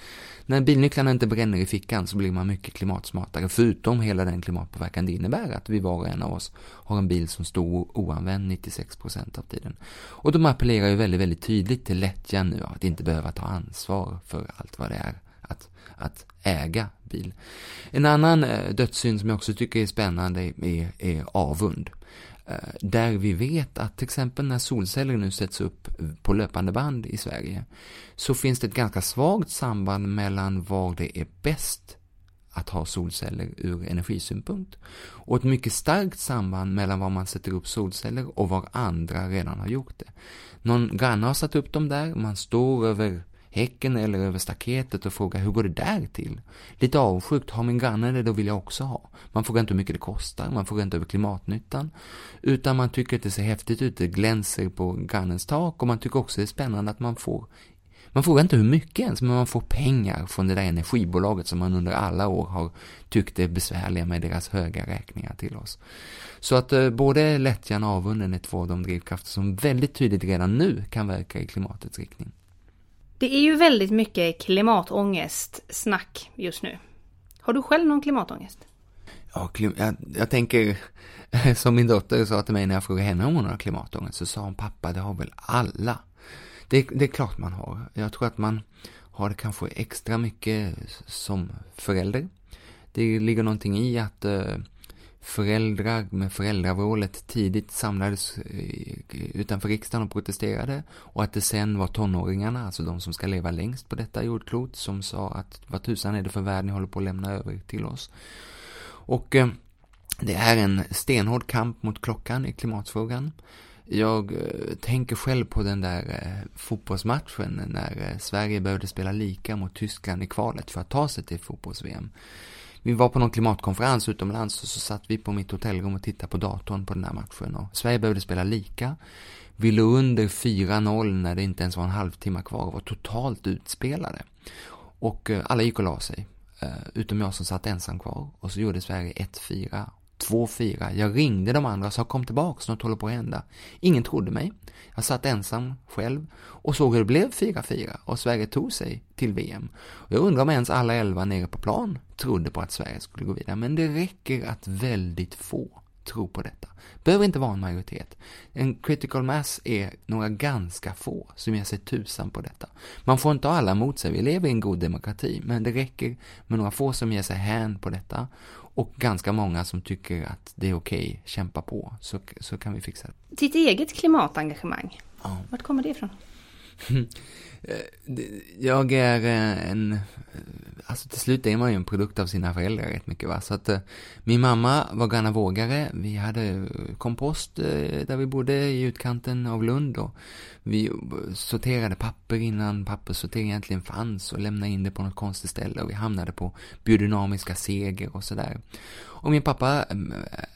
När bilnycklarna inte bränner i fickan så blir man mycket klimatsmartare, förutom hela den klimatpåverkan det innebär att vi var och en av oss har en bil som står oanvänd 96% av tiden. Och de appellerar ju väldigt, väldigt tydligt till lättjan nu att inte behöva ta ansvar för allt vad det är att, att äga bil. En annan eh, dödssynd som jag också tycker är spännande är, är avund. Eh, där vi vet att till exempel när solceller nu sätts upp på löpande band i Sverige så finns det ett ganska svagt samband mellan var det är bäst att ha solceller ur energisynpunkt. Och ett mycket starkt samband mellan var man sätter upp solceller och var andra redan har gjort det. Någon granne har satt upp dem där, man står över häcken eller över staketet och frågar hur går det där till? Lite avsjukt, har min granne det då vill jag också ha. Man frågar inte hur mycket det kostar, man frågar inte över klimatnyttan. Utan man tycker att det ser häftigt ut, det glänser på grannens tak och man tycker också det är spännande att man får man frågar inte hur mycket ens, men man får pengar från det där energibolaget som man under alla år har tyckt är besvärliga med deras höga räkningar till oss. Så att eh, både lättjan och avunden är två av de drivkrafter som väldigt tydligt redan nu kan verka i klimatets riktning. Det är ju väldigt mycket klimatångest snack just nu. Har du själv någon klimatångest? Ja, jag, jag tänker, som min dotter sa till mig när jag frågade henne om hon har klimatångest, så sa hon pappa, det har väl alla. Det, det är klart man har. Jag tror att man har det kanske extra mycket som förälder. Det ligger någonting i att eh, föräldrar med föräldravrålet tidigt samlades eh, utanför riksdagen och protesterade och att det sen var tonåringarna, alltså de som ska leva längst på detta jordklot, som sa att vad tusan är det för värld ni håller på att lämna över till oss. Och eh, det är en stenhård kamp mot klockan i klimatfrågan. Jag eh, tänker själv på den där eh, fotbollsmatchen när eh, Sverige behövde spela lika mot Tyskland i kvalet för att ta sig till fotbolls-VM. Vi var på någon klimatkonferens utomlands och så satt vi på mitt hotellrum och tittade på datorn på den här matchen och Sverige behövde spela lika. Vi låg under 4-0 när det inte ens var en halvtimme kvar och var totalt utspelade. Och alla gick och la sig. Utom jag som satt ensam kvar. Och så gjorde Sverige 1-4 2-4. Jag ringde de andra och sa kom tillbaks, något håller på att hända. Ingen trodde mig. Jag satt ensam själv och såg hur det blev 4-4 och Sverige tog sig till VM. Jag undrar om ens alla elva nere på plan trodde på att Sverige skulle gå vidare. Men det räcker att väldigt få tror på detta. Behöver inte vara en majoritet. En critical mass är några ganska få som ger sig tusan på detta. Man får inte ha alla mot sig, vi lever i en god demokrati, men det räcker med några få som ger sig hän på detta och ganska många som tycker att det är okej, okay, kämpa på, så, så kan vi fixa det. Ditt eget klimatengagemang, ja. vart kommer det ifrån? Eh, jag är eh, en, eh, alltså till slut är man ju en produkt av sina föräldrar rätt mycket va. Så att min mamma var gamla vågare. Vi hade kompost där vi bodde i utkanten av Lund och vi sorterade papper innan papperssortering egentligen fanns och lämnade in det på något konstigt ställe och vi hamnade på biodynamiska seger och sådär. Och min pappa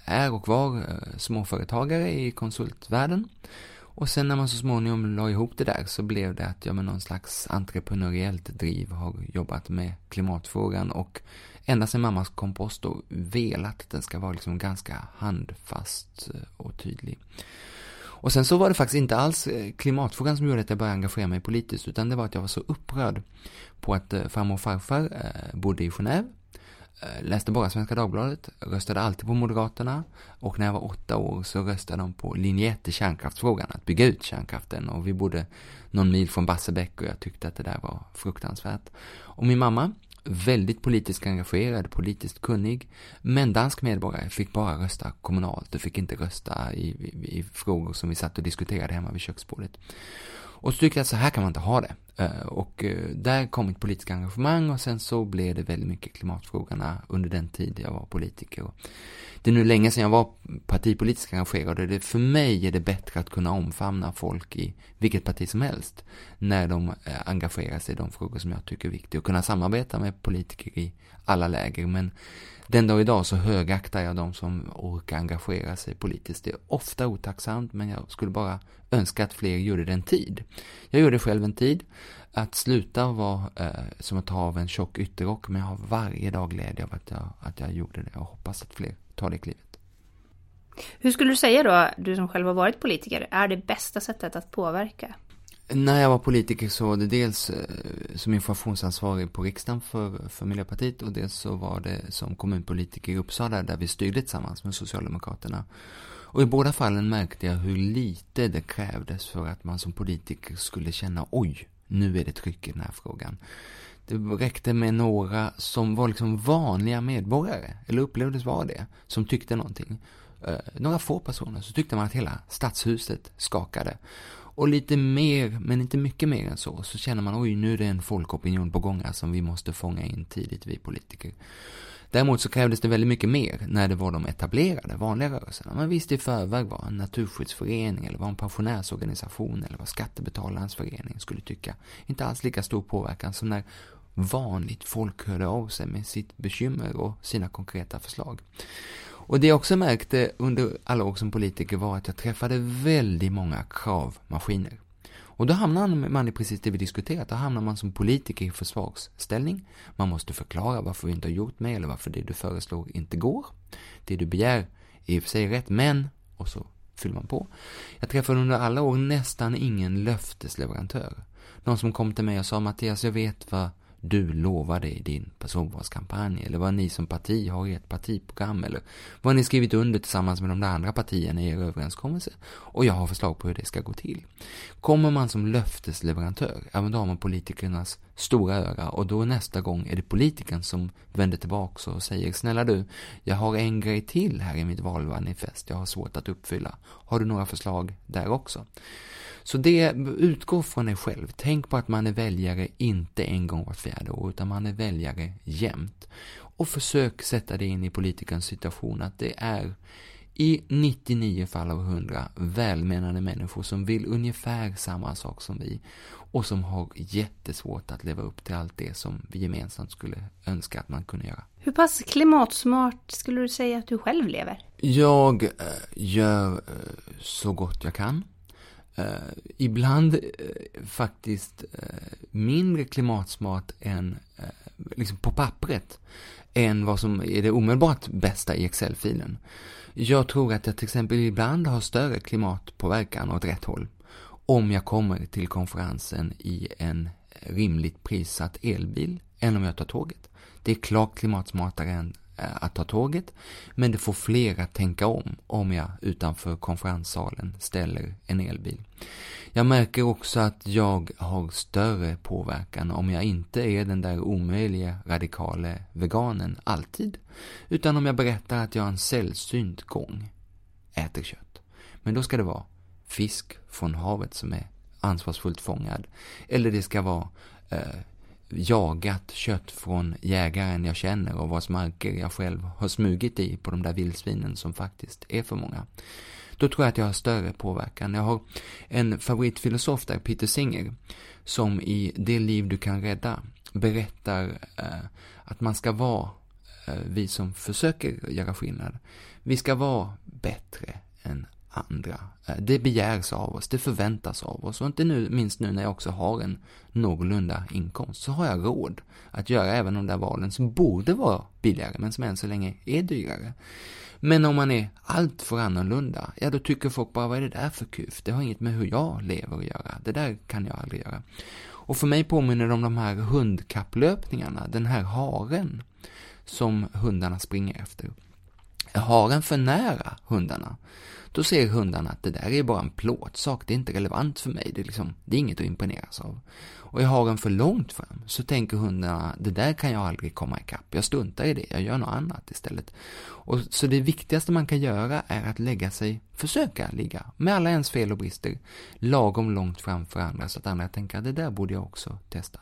är och var småföretagare i konsultvärlden. Och sen när man så småningom la ihop det där så blev det att jag med någon slags entreprenöriellt driv har jobbat med klimatfrågan och ända sedan mammas kompost då velat att den ska vara liksom ganska handfast eh, och tydlig. Och sen så var det faktiskt inte alls eh, klimatfrågan som gjorde att jag började engagera mig politiskt utan det var att jag var så upprörd på att eh, farmor och farfar bodde i Genève Eh, läste bara Svenska Dagbladet, röstade alltid på Moderaterna och när jag var åtta år så röstade de på linje 1 i kärnkraftsfrågan, att bygga ut kärnkraften och vi bodde någon mil från Barsebäck och jag tyckte att det där var fruktansvärt. Och min mamma, väldigt politiskt engagerad, politiskt kunnig, men dansk medborgare, fick bara rösta kommunalt och fick inte rösta i, i, i frågor som vi satt och diskuterade hemma vid köksbordet. Och så tyckte jag att så här kan man inte ha det. Eh, och eh, där kom mitt politiska engagemang och sen så blev det väldigt mycket klimatfrågorna under den tid jag var politiker. Det är nu länge sedan jag var partipolitiskt engagerad och det, för mig är det bättre att kunna omfamna folk i vilket parti som helst när de eh, engagerar sig i de frågor som jag tycker är viktiga och kunna samarbeta med politiker i alla läger. Men den dag idag så högaktar jag de som orkar engagera sig politiskt. Det är ofta otacksamt men jag skulle bara önska att fler gjorde det en tid. Jag gjorde själv en tid. Att sluta var eh, som att ta av en tjock ytterrock men jag har varje dag glädje av att jag, att jag gjorde det och hoppas att fler tar det klivet. Hur skulle du säga då, du som själv har varit politiker, är det bästa sättet att påverka? När jag var politiker så var det dels eh, som informationsansvarig på riksdagen för, för Miljöpartiet och dels så var det som kommunpolitiker i Uppsala där vi styrde tillsammans med Socialdemokraterna. Och i båda fallen märkte jag hur lite det krävdes för att man som politiker skulle känna oj, nu är det tryck i den här frågan. Det räckte med några som var liksom vanliga medborgare, eller upplevdes vara det, som tyckte någonting. Eh, några få personer, så tyckte man att hela stadshuset skakade. Och lite mer, men inte mycket mer än så, så känner man oj, nu är det en folkopinion på gång här som vi måste fånga in tidigt, vi politiker. Däremot så krävdes det väldigt mycket mer när det var de etablerade, vanliga rörelserna. Man visste i förväg vad en naturskyddsförening eller vad en pensionärsorganisation eller vad skattebetalarnas förening skulle tycka. Inte alls lika stor påverkan som när vanligt folk hörde av sig med sitt bekymmer och sina konkreta förslag. Och det jag också märkte under alla år som politiker var att jag träffade väldigt många kravmaskiner. Och då hamnar man i precis det vi diskuterat, då hamnar man som politiker i försvarsställning. Man måste förklara varför vi inte har gjort mer eller varför det du föreslår inte går. Det du begär är i och för sig rätt, men, och så fyller man på. Jag träffade under alla år nästan ingen löftesleverantör. Någon som kom till mig och sa Mattias, jag vet vad du lovade i din personvalskampanj eller vad ni som parti har i ert partiprogram eller vad ni skrivit under tillsammans med de där andra partierna i er överenskommelse. Och jag har förslag på hur det ska gå till. Kommer man som löftesleverantör, även då har man politikernas stora öra och då nästa gång är det politikern som vänder tillbaks och säger snälla du, jag har en grej till här i mitt valmanifest jag har svårt att uppfylla. Har du några förslag där också? Så det, utgår från dig själv. Tänk på att man är väljare inte en gång vart fjärde år, utan man är väljare jämt. Och försök sätta dig in i politikerns situation, att det är i 99 fall av 100 välmenande människor som vill ungefär samma sak som vi och som har jättesvårt att leva upp till allt det som vi gemensamt skulle önska att man kunde göra. Hur pass klimatsmart skulle du säga att du själv lever? Jag äh, gör äh, så gott jag kan. Eh, ibland eh, faktiskt eh, mindre klimatsmart än, eh, liksom på pappret, än vad som är det omedelbart bästa i Excel-filen. Jag tror att jag till exempel ibland har större klimatpåverkan åt rätt håll om jag kommer till konferensen i en rimligt prissatt elbil än om jag tar tåget. Det är klart klimatsmartare än Eh, att ta tåget, men det får fler att tänka om om jag utanför konferenssalen ställer en elbil. Jag märker också att jag har större påverkan om jag inte är den där omöjliga radikale veganen alltid, utan om jag berättar att jag en sällsynt gång äter kött. Men då ska det vara fisk från havet som är ansvarsfullt fångad, eller det ska vara eh, jagat kött från jägaren jag känner och vars marker jag själv har smugit i på de där vildsvinen som faktiskt är för många. Då tror jag att jag har större påverkan. Jag har en favoritfilosof där, Peter Singer, som i Det liv du kan rädda berättar eh, att man ska vara, eh, vi som försöker göra skillnad, vi ska vara bättre än andra. Eh, det begärs av oss, det förväntas av oss och inte nu, minst nu när jag också har en någorlunda inkomst så har jag råd att göra även de där valen som borde vara billigare men som än så länge är dyrare. Men om man är allt för annorlunda, ja då tycker folk bara vad är det där för kuf? Det har inget med hur jag lever att göra. Det där kan jag aldrig göra. Och för mig påminner det om de här hundkapplöpningarna, den här haren som hundarna springer efter har en för nära hundarna, då ser hundarna att det där är bara en plåtsak, det är inte relevant för mig, det är, liksom, det är inget att imponeras av. Och jag har den för långt fram, så tänker hundarna, det där kan jag aldrig komma ikapp, jag struntar i det, jag gör något annat istället. Och, så det viktigaste man kan göra är att lägga sig, försöka ligga, med alla ens fel och brister, lagom långt framför andra, så att andra tänker, det där borde jag också testa.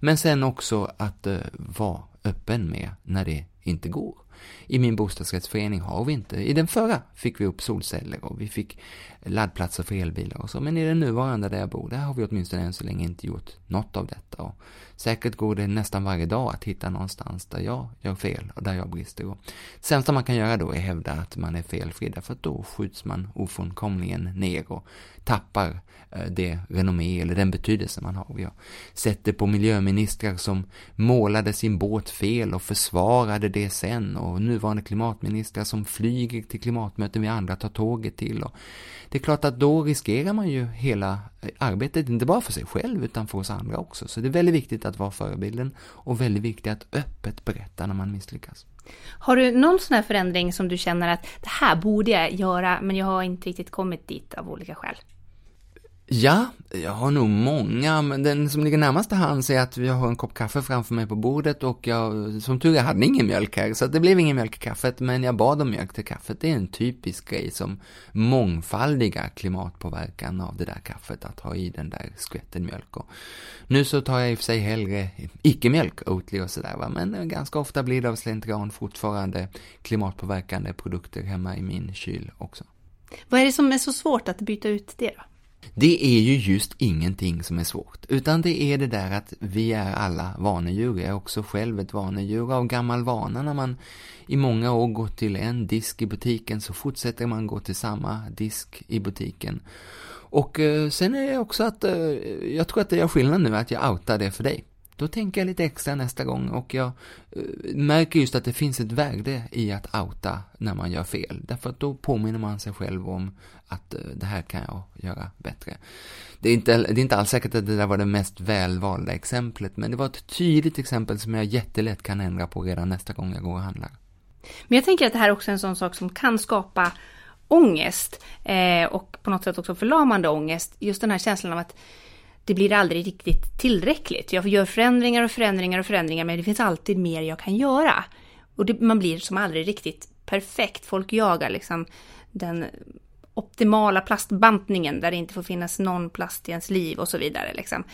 Men sen också att uh, vara öppen med när det inte går. I min bostadsrättsförening har vi inte, i den förra fick vi upp solceller och vi fick laddplatser för elbilar och så, men i den nuvarande där jag bor, där har vi åtminstone än så länge inte gjort något av detta. Och säkert går det nästan varje dag att hitta någonstans där jag gör fel och där jag brister. Och det sämsta man kan göra då är hävda att man är felfri, därför att då skjuts man ofrånkomligen ner och tappar eh, det renommé eller den betydelse man har. Vi har sett det på miljöministrar som målade sin båt fel och försvarade det sen och nuvarande klimatministrar som flyger till klimatmöten vi andra tar tåget till. Och det är klart att då riskerar man ju hela arbetet, inte bara för sig själv utan för oss andra också. Så det är väldigt viktigt att vara förebilden och väldigt viktigt att öppet berätta när man misslyckas. Har du någon sån här förändring som du känner att det här borde jag göra men jag har inte riktigt kommit dit av olika skäl? Ja, jag har nog många, men den som ligger närmast till hands är att jag har en kopp kaffe framför mig på bordet och jag, som tur är, hade ingen mjölk här, så det blev ingen mjölk i kaffet, men jag bad om mjölk till kaffet. Det är en typisk grej som mångfaldiga klimatpåverkan av det där kaffet, att ha i den där skvätten mjölk. Och nu så tar jag i och för sig hellre icke-mjölk, Oatly och sådär, va? men ganska ofta blir det av slentrian fortfarande klimatpåverkande produkter hemma i min kyl också. Vad är det som är så svårt att byta ut det då? Det är ju just ingenting som är svårt, utan det är det där att vi är alla vanedjur. Jag är också själv ett vanedjur av gammal vana. När man i många år gått till en disk i butiken så fortsätter man gå till samma disk i butiken. Och eh, sen är det också att, eh, jag tror att det gör skillnad nu att jag outar det för dig. Då tänker jag lite extra nästa gång och jag eh, märker just att det finns ett värde i att outa när man gör fel. Därför att då påminner man sig själv om att eh, det här kan jag göra bättre. Det är, inte, det är inte alls säkert att det där var det mest välvalda exemplet, men det var ett tydligt exempel som jag jättelätt kan ändra på redan nästa gång jag går och handlar. Men jag tänker att det här är också en sån sak som kan skapa ångest eh, och på något sätt också förlamande ångest. Just den här känslan av att det blir aldrig riktigt tillräckligt. Jag gör förändringar och förändringar och förändringar men det finns alltid mer jag kan göra. Och det, man blir som aldrig riktigt perfekt. Folk jagar liksom den optimala plastbantningen där det inte får finnas någon plast i ens liv och så vidare. Liksom.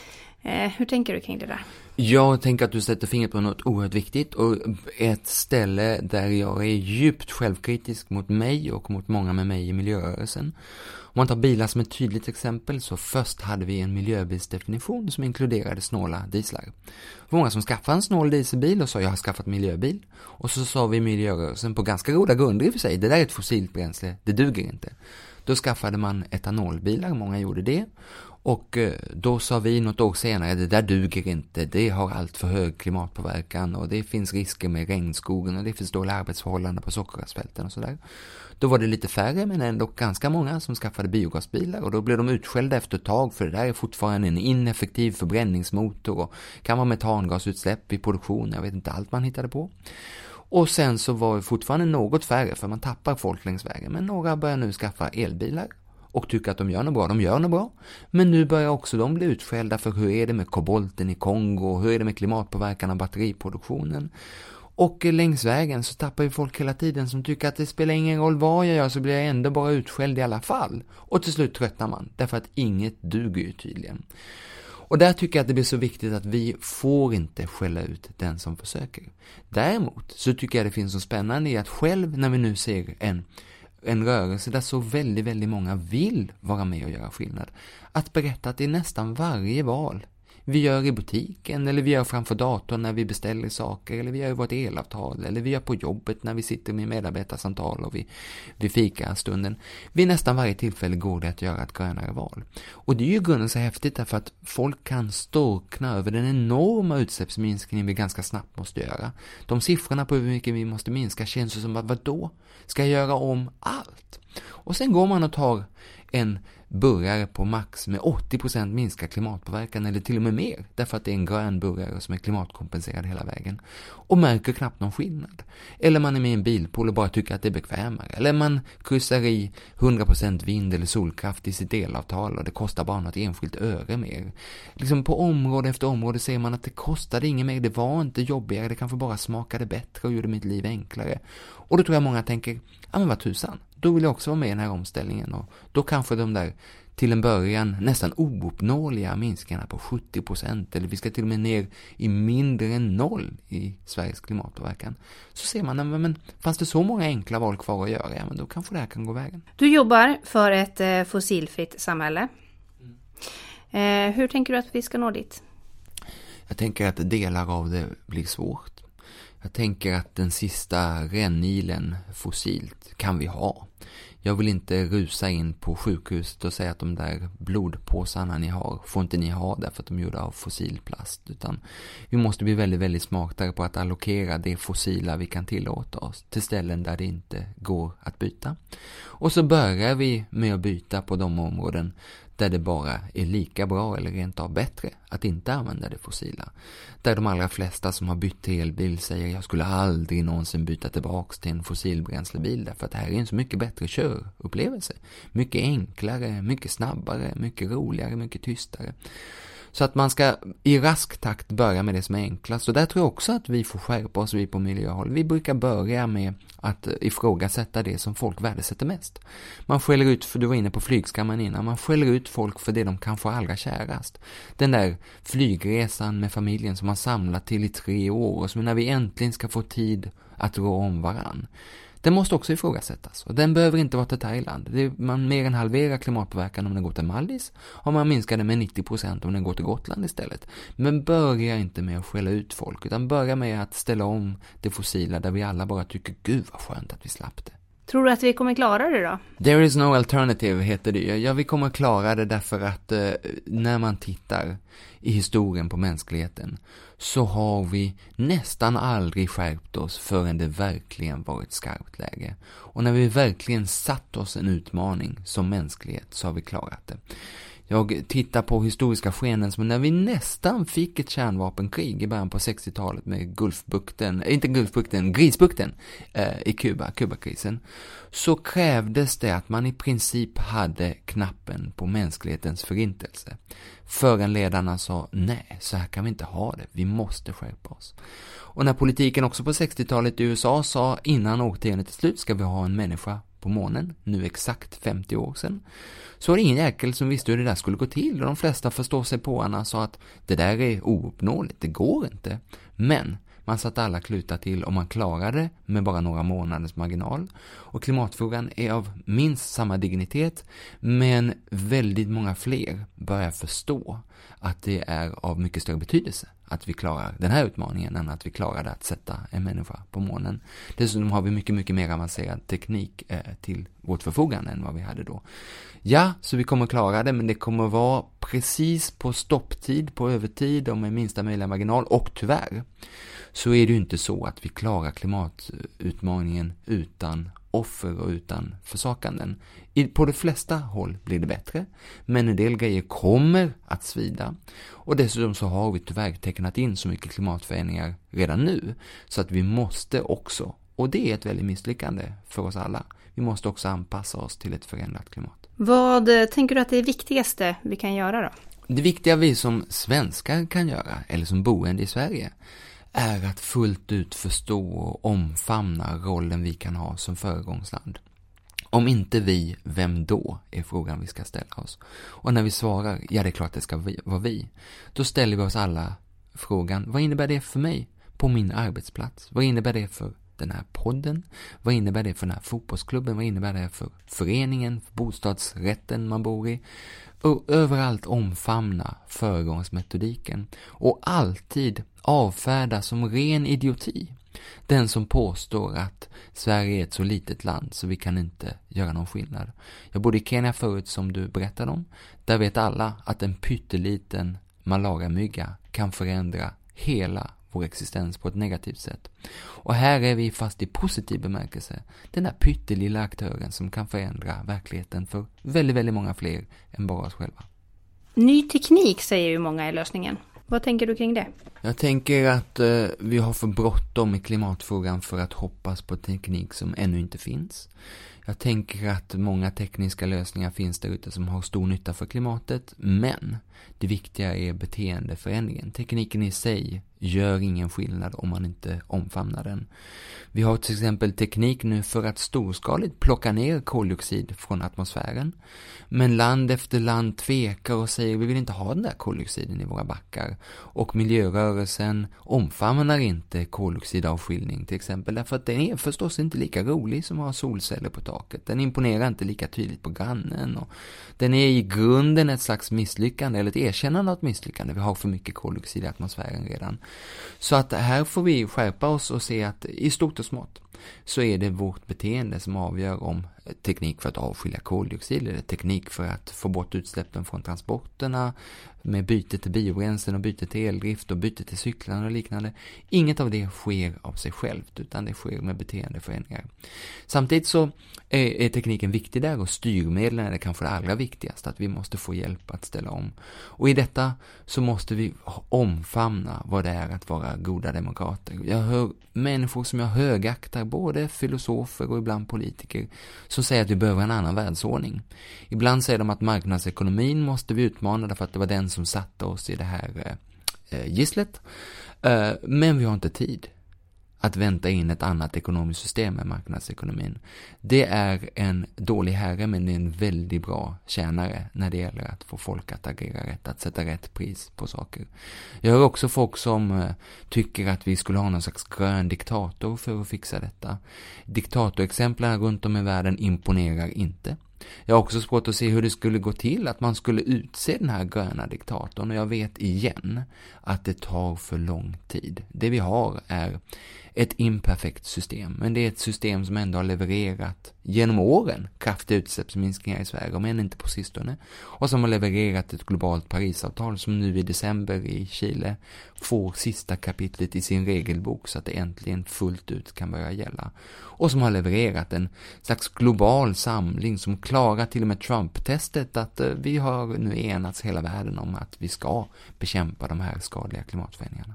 Eh, hur tänker du kring det där? Jag tänker att du sätter fingret på något oerhört viktigt och ett ställe där jag är djupt självkritisk mot mig och mot många med mig i miljörörelsen. Om man tar bilar som ett tydligt exempel så först hade vi en miljöbilsdefinition som inkluderade snåla dieslar. Många som skaffade en snål dieselbil och sa jag har skaffat miljöbil. Och så sa vi miljörörelsen på ganska goda grunder i och för sig, det där är ett fossilt bränsle, det duger inte. Då skaffade man etanolbilar, många gjorde det. Och eh, då sa vi något år senare, det där duger inte, det har allt för hög klimatpåverkan och det finns risker med regnskogen och det finns dåliga arbetsförhållanden på sockerrörsfälten och sådär. Då var det lite färre men ändå ganska många som skaffade biogasbilar och då blev de utskällda efter ett tag för det där är fortfarande en ineffektiv förbränningsmotor och kan vara metangasutsläpp i produktion, jag vet inte allt man hittade på. Och sen så var det fortfarande något färre för man tappar folk längs vägen men några börjar nu skaffa elbilar och tycker att de gör något bra. De gör något bra. Men nu börjar också de bli utskällda för hur är det med kobolten i Kongo, hur är det med klimatpåverkan av batteriproduktionen. Och längs vägen så tappar ju folk hela tiden som tycker att det spelar ingen roll vad jag gör så blir jag ändå bara utskälld i alla fall. Och till slut tröttnar man, därför att inget duger ju tydligen. Och där tycker jag att det blir så viktigt att vi får inte skälla ut den som försöker. Däremot så tycker jag det finns så spännande i att själv när vi nu ser en en rörelse där så väldigt, väldigt många vill vara med och göra skillnad. Att berätta att i nästan varje val vi gör i butiken, eller vi gör framför datorn när vi beställer saker, eller vi gör i vårt elavtal, eller vi gör på jobbet när vi sitter med medarbetarsamtal och vi, vi fikar stunden. Vid nästan varje tillfälle går det att göra ett grönare val. Och det är ju i grunden så häftigt därför att folk kan storkna över den enorma utsläppsminskning vi ganska snabbt måste göra. De siffrorna på hur mycket vi måste minska känns ju som att vadå? Ska jag göra om allt? Och sen går man och tar en burgare på max med 80% minskad klimatpåverkan eller till och med mer därför att det är en grön burgare som är klimatkompenserad hela vägen och märker knappt någon skillnad. Eller man är med i en bilpool och bara tycker att det är bekvämare. Eller man kryssar i 100% vind eller solkraft i sitt elavtal och det kostar bara något enskilt öre mer. Liksom på område efter område ser man att det kostade inget mer, det var inte jobbigare, det kanske bara smakade bättre och gjorde mitt liv enklare. Och då tror jag många tänker, ja men vad tusan, då vill jag också vara med i den här omställningen och då kanske de där till en början nästan ouppnåeliga minskningarna på 70 procent eller vi ska till och med ner i mindre än noll i Sveriges klimatpåverkan. Så ser man, men, men fanns det så många enkla val kvar att göra, ja men då kanske det här kan gå vägen. Du jobbar för ett eh, fossilfritt samhälle. Mm. Eh, hur tänker du att vi ska nå dit? Jag tänker att delar av det blir svårt. Jag tänker att den sista rännilen fossilt kan vi ha. Jag vill inte rusa in på sjukhuset och säga att de där blodpåsarna ni har får inte ni ha därför att de är gjorda av fossilplast. Utan vi måste bli väldigt, väldigt smartare på att allokera det fossila vi kan tillåta oss till ställen där det inte går att byta. Och så börjar vi med att byta på de områden där det bara är lika bra eller rent av bättre att inte använda det fossila. Där de allra flesta som har bytt till elbil säger jag skulle aldrig någonsin byta tillbaks till en fossilbränslebil därför att det här är en så mycket bättre körupplevelse. Mycket enklare, mycket snabbare, mycket roligare, mycket tystare. Så att man ska i rask takt börja med det som är enklast. Och där tror jag också att vi får skärpa oss, vi på miljöhåll. Vi brukar börja med att eh, ifrågasätta det som folk värdesätter mest. Man skäller ut, för du var inne på flygskammen innan, man skäller ut folk för det de kan få allra kärast. Den där flygresan med familjen som man samlat till i tre år och som när vi äntligen ska få tid att rå om varann. Den måste också ifrågasättas och den behöver inte vara till Thailand. Det, man mer än halverar klimatpåverkan om den går till Mallis och man minskar den med 90% om den går till Gotland istället. Men börja inte med att skälla ut folk utan börja med att ställa om det fossila där vi alla bara tycker gud vad skönt att vi slapp det. Tror du att vi kommer klara det då? There is no alternative heter det ju. Ja, vi kommer klara det därför att eh, när man tittar i historien på mänskligheten så har vi nästan aldrig skärpt oss förrän det verkligen varit skarpt läge. Och när vi verkligen satt oss en utmaning som mänsklighet så har vi klarat det. Jag tittar på historiska skeenden som när vi nästan fick ett kärnvapenkrig i början på 60-talet med Gulfbukten, eh, inte Gulfbukten, Grisbukten eh, i Kuba, Kubakrisen. Så krävdes det att man i princip hade knappen på mänsklighetens förintelse. Förrän ledarna sa nej, så här kan vi inte ha det, vi måste skärpa oss. Och när politiken också på 60-talet i USA sa innan årtiondet är slut ska vi ha en människa på månen, nu exakt 50 år sedan, så var det ingen jäkel som visste hur det där skulle gå till och de flesta förstår sig på sa att det där är ouppnåeligt, det går inte. Men man satte alla klutar till och man klarade med bara några månaders marginal. Och klimatfrågan är av minst samma dignitet, men väldigt många fler börjar förstå att det är av mycket större betydelse att vi klarar den här utmaningen än att vi klarade att sätta en människa på månen. Dessutom har vi mycket, mycket mer avancerad teknik eh, till vårt förfogande än vad vi hade då. Ja, så vi kommer klara det, men det kommer vara precis på stopptid, på övertid och med minsta möjliga marginal och tyvärr så är det ju inte så att vi klarar klimatutmaningen utan offer och utan försakanden. På de flesta håll blir det bättre, men en del grejer kommer att svida. Och dessutom så har vi tyvärr tecknat in så mycket klimatförändringar redan nu, så att vi måste också, och det är ett väldigt misslyckande för oss alla, vi måste också anpassa oss till ett förändrat klimat. Vad eh, tänker du att det är viktigaste vi kan göra då? Det viktiga vi som svenskar kan göra, eller som boende i Sverige, är att fullt ut förstå och omfamna rollen vi kan ha som föregångsland. Om inte vi, vem då? är frågan vi ska ställa oss. Och när vi svarar, ja det är klart det ska vara vi, då ställer vi oss alla frågan, vad innebär det för mig på min arbetsplats? Vad innebär det för den här podden? Vad innebär det för den här fotbollsklubben? Vad innebär det för föreningen, för bostadsrätten man bor i? Och överallt omfamna föregångsmetodiken och alltid avfärda som ren idioti den som påstår att Sverige är ett så litet land så vi kan inte göra någon skillnad. Jag bodde i Kenya förut som du berättade om. Där vet alla att en pytteliten malaria-mygga kan förändra hela vår existens på ett negativt sätt. Och här är vi fast i positiv bemärkelse, den där pyttelilla aktören som kan förändra verkligheten för väldigt, väldigt många fler än bara oss själva. Ny teknik säger ju många är lösningen. Vad tänker du kring det? Jag tänker att eh, vi har för bråttom i klimatfrågan för att hoppas på teknik som ännu inte finns. Jag tänker att många tekniska lösningar finns där ute som har stor nytta för klimatet, men det viktiga är beteendeförändringen. Tekniken i sig gör ingen skillnad om man inte omfamnar den. Vi har till exempel teknik nu för att storskaligt plocka ner koldioxid från atmosfären. Men land efter land tvekar och säger vi vill inte ha den där koldioxiden i våra backar. Och miljörörelsen omfamnar inte koldioxidavskiljning till exempel därför att den är förstås inte lika rolig som att ha solceller på taket. Den imponerar inte lika tydligt på grannen och den är i grunden ett slags misslyckande eller ett erkännande av ett misslyckande. Vi har för mycket koldioxid i atmosfären redan. Så att här får vi skärpa oss och se att i stort och smått så är det vårt beteende som avgör om teknik för att avskilja koldioxid eller teknik för att få bort utsläppen från transporterna med byte till biobränslen och byte till eldrift och byte till cyklarna och liknande. Inget av det sker av sig självt utan det sker med beteendeförändringar. Samtidigt så är, tekniken viktig där och styrmedlen är det kanske det allra viktigaste, att vi måste få hjälp att ställa om. Och i detta så måste vi omfamna vad det är att vara goda demokrater. Jag hör människor som jag högaktar, både filosofer och ibland politiker, som säger att vi behöver en annan världsordning. Ibland säger de att marknadsekonomin måste vi utmana därför att det var den som satte oss i det här eh, eh, gisslet. Eh, men vi har inte tid att vänta in ett annat ekonomiskt system än marknadsekonomin. Det är en dålig herre men det är en väldigt bra tjänare när det gäller att få folk att agera rätt, att sätta rätt pris på saker. Jag hör också folk som eh, tycker att vi skulle ha någon slags grön diktator för att fixa detta. Diktatorexemplen runt om i världen imponerar inte. Jag har också svårt att se hur det skulle gå till att man skulle utse den här gröna diktatorn och jag vet igen att det tar för lång tid. Det vi har är ett imperfekt system, men det är ett system som ändå har levererat genom åren kraftiga utsläppsminskningar i Sverige, om än inte på sistone, och som har levererat ett globalt Parisavtal som nu i december i Chile får sista kapitlet i sin regelbok så att det äntligen fullt ut kan börja gälla. Och som har levererat en slags global samling som klarar till och med Trump-testet att eh, vi har nu enats hela världen om att vi ska bekämpa de här skadliga klimatförändringarna.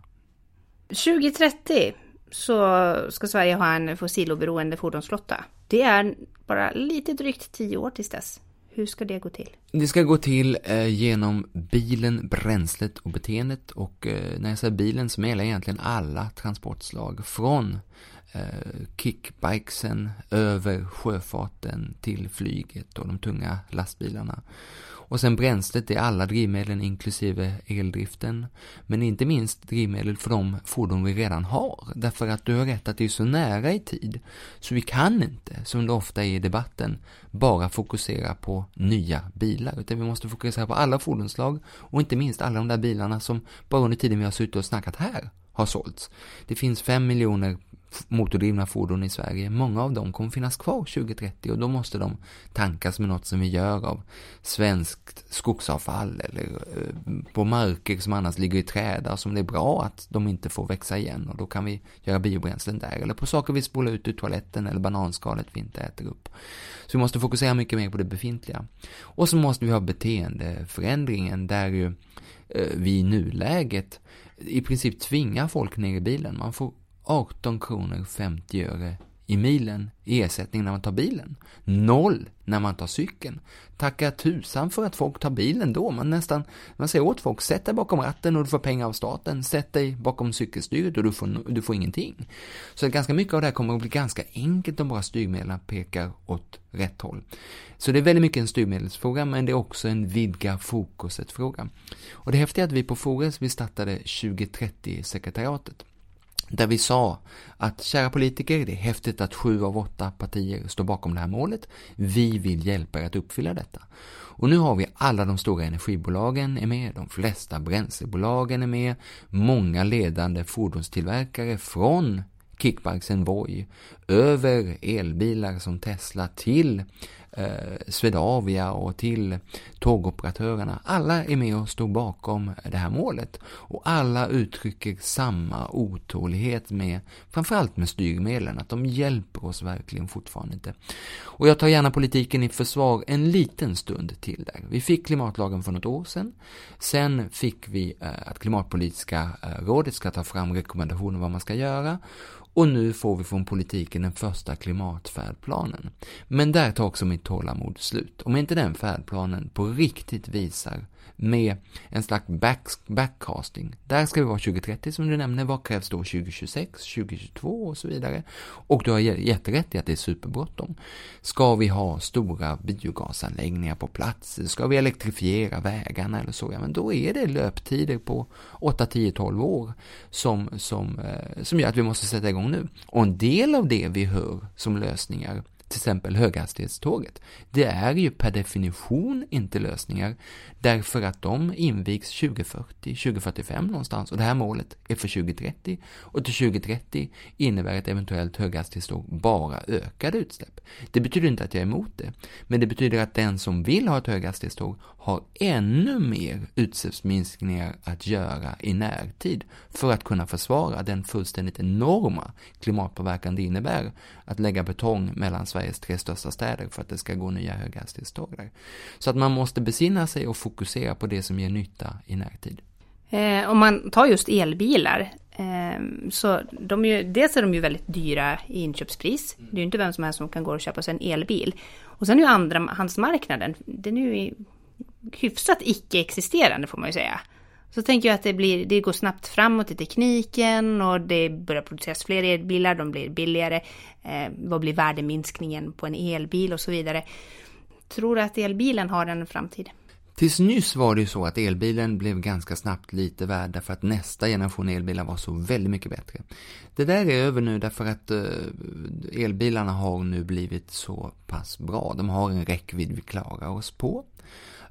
2030 så ska Sverige ha en fossiloberoende fordonsflotta. Det är bara lite drygt tio år tills dess. Hur ska det gå till? Det ska gå till eh, genom bilen, bränslet och beteendet och eh, när jag säger bilen så menar jag egentligen alla transportslag från eh, kickbikesen över sjöfarten till flyget och de tunga lastbilarna. Och sen bränslet är alla drivmedlen inklusive eldriften. Men inte minst drivmedel för de fordon vi redan har. Därför att du har rätt att det är så nära i tid. Så vi kan inte, som det ofta är i debatten, bara fokusera på nya bilar. Utan vi måste fokusera på alla fordonsslag och inte minst alla de där bilarna som bara under tiden vi har suttit och snackat här har sålts. Det finns fem miljoner motordrivna fordon i Sverige. Många av dem kommer finnas kvar 2030 och då måste de tankas med något som vi gör av svenskt skogsavfall eller eh, på marker som annars ligger i träda som det är bra att de inte får växa igen och då kan vi göra biobränslen där eller på saker vi spolar ut ur toaletten eller bananskalet vi inte äter upp. Så vi måste fokusera mycket mer på det befintliga. Och så måste vi ha beteendeförändringen där ju eh, vi i nuläget i princip tvingar folk ner i bilen. Man får 18 kronor 50 öre i milen i ersättning när man tar bilen. Noll när man tar cykeln. Tacka tusan för att folk tar bilen då. Man nästan, man säger åt folk, sätt dig bakom ratten och du får pengar av staten. Sätt dig bakom cykelstyret och du får, du får ingenting. Så ganska mycket av det här kommer att bli ganska enkelt om bara styrmedlen pekar åt rätt håll. Så det är väldigt mycket en styrmedelsfråga, men det är också en vidga fokuset-fråga. Och det häftiga är att vi på Fores, vi startade 2030-sekretariatet. Där vi sa att kära politiker, det är häftigt att sju av åtta partier står bakom det här målet. Vi vill hjälpa er att uppfylla detta. Och nu har vi alla de stora energibolagen är med, de flesta bränslebolagen är med, många ledande fordonstillverkare från kickbikesen Voi, över elbilar som Tesla till eh, Swedavia och till tågoperatörerna. Alla är med och står bakom det här målet. Och alla uttrycker samma otålighet med, framförallt med styrmedlen, att de hjälper oss verkligen fortfarande inte. Och jag tar gärna politiken i försvar en liten stund till där. Vi fick klimatlagen för något år sedan. Sen fick vi eh, att klimatpolitiska eh, rådet ska ta fram rekommendationer vad man ska göra. Och nu får vi från politiken den första klimatfärdplanen. Men där tar också mitt tålamod slut. Om inte den färdplanen på riktigt visar med en slags back, backcasting. Där ska vi vara 2030 som du nämner. Vad krävs då 2026, 2022 och så vidare? Och du har jätterätt i att det är superbråttom. Ska vi ha stora biogasanläggningar på plats? Ska vi elektrifiera vägarna eller så? Ja, men då är det löptider på 8, 10, 12 år som, som, eh, som gör att vi måste sätta igång nu. Och en del av det vi hör som lösningar till exempel höghastighetståget. Det är ju per definition inte lösningar därför att de invigs 2040, 2045 någonstans och det här målet är för 2030 och till 2030 innebär ett eventuellt höghastighetståg bara ökade utsläpp. Det betyder inte att jag är emot det, men det betyder att den som vill ha ett höghastighetståg har ännu mer utsläppsminskningar att göra i närtid för att kunna försvara den fullständigt enorma klimatpåverkan det innebär att lägga betong mellan Sveriges tre största städer för att det ska gå nya höghastighetståg där. Så att man måste besinna sig och fokusera på det som ger nytta i närtid. Eh, om man tar just elbilar, eh, så de är ju, dels är de ju väldigt dyra i inköpspris. Det är ju inte vem som helst som kan gå och köpa sig en elbil. Och sen är ju andrahandsmarknaden, den är ju hyfsat icke-existerande får man ju säga. Så tänker jag att det, blir, det går snabbt framåt i tekniken och det börjar produceras fler elbilar, de blir billigare. Eh, vad blir värdeminskningen på en elbil och så vidare. Tror du att elbilen har en framtid? Tills nyss var det ju så att elbilen blev ganska snabbt lite värd därför att nästa generation elbilar var så väldigt mycket bättre. Det där är över nu därför att eh, elbilarna har nu blivit så pass bra. De har en räckvidd vi klarar oss på.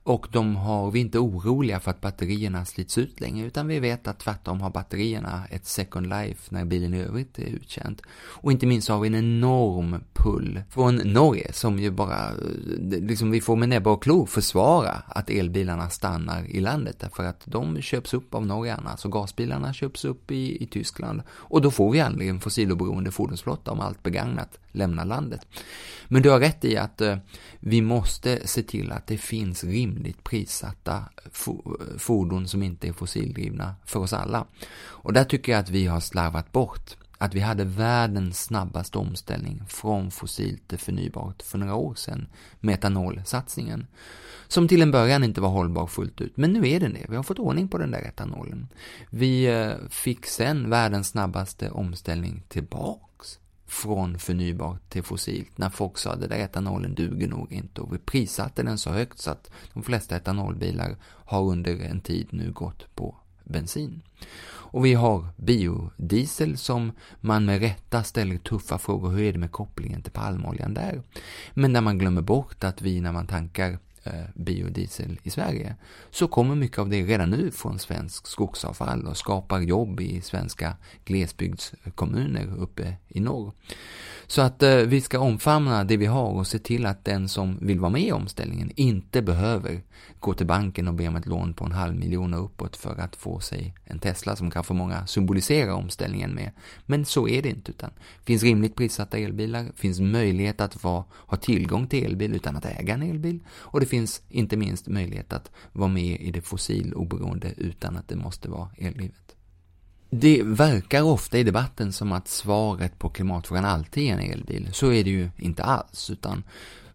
Och de har, vi är inte oroliga för att batterierna slits ut längre, utan vi vet att tvärtom har batterierna ett second life när bilen i övrigt är uttjänt. Och inte minst har vi en enorm pull från Norge som ju bara, eh, liksom vi får med näbbar och klor försvara att elbilarna stannar i landet därför att de köps upp av norrarna, så gasbilarna köps upp i, i Tyskland. Och då får vi aldrig en fossiloberoende fordonsflotta om allt begagnat lämnar landet. Men du har rätt i att eh, vi måste se till att det finns rimligt prissatta eh, fordon som inte är fossildrivna för oss alla. Och där tycker jag att vi har slarvat bort att vi hade världens snabbaste omställning från fossilt till förnybart för några år sedan, metanolsatsningen, som till en början inte var hållbar fullt ut, men nu är den det. Vi har fått ordning på den där etanolen. Vi eh, fick sen världens snabbaste omställning tillbaks, från förnybart till fossilt när folk sa att det där etanolen duger nog inte och vi prissatte den så högt så att de flesta etanolbilar har under en tid nu gått på bensin. Och vi har biodiesel som man med rätta ställer tuffa frågor, hur är det med kopplingen till palmoljan där? Men när man glömmer bort att vi när man tankar eh, biodiesel i Sverige, så kommer mycket av det redan nu från svensk skogsavfall och skapar jobb i svenska glesbygdskommuner uppe i norr. Så att eh, vi ska omfamna det vi har och se till att den som vill vara med i omställningen inte behöver gå till banken och be om ett lån på en halv miljon och uppåt för att få sig en Tesla som kan få många symbolisera omställningen med. Men så är det inte utan det finns rimligt prissatta elbilar, finns möjlighet att vara, ha tillgång till elbil utan att äga en elbil och det finns inte minst möjlighet att vara med i det fossiloberoende utan att det måste vara eldrivet. Det verkar ofta i debatten som att svaret på klimatfrågan alltid är en elbil. Så är det ju inte alls, utan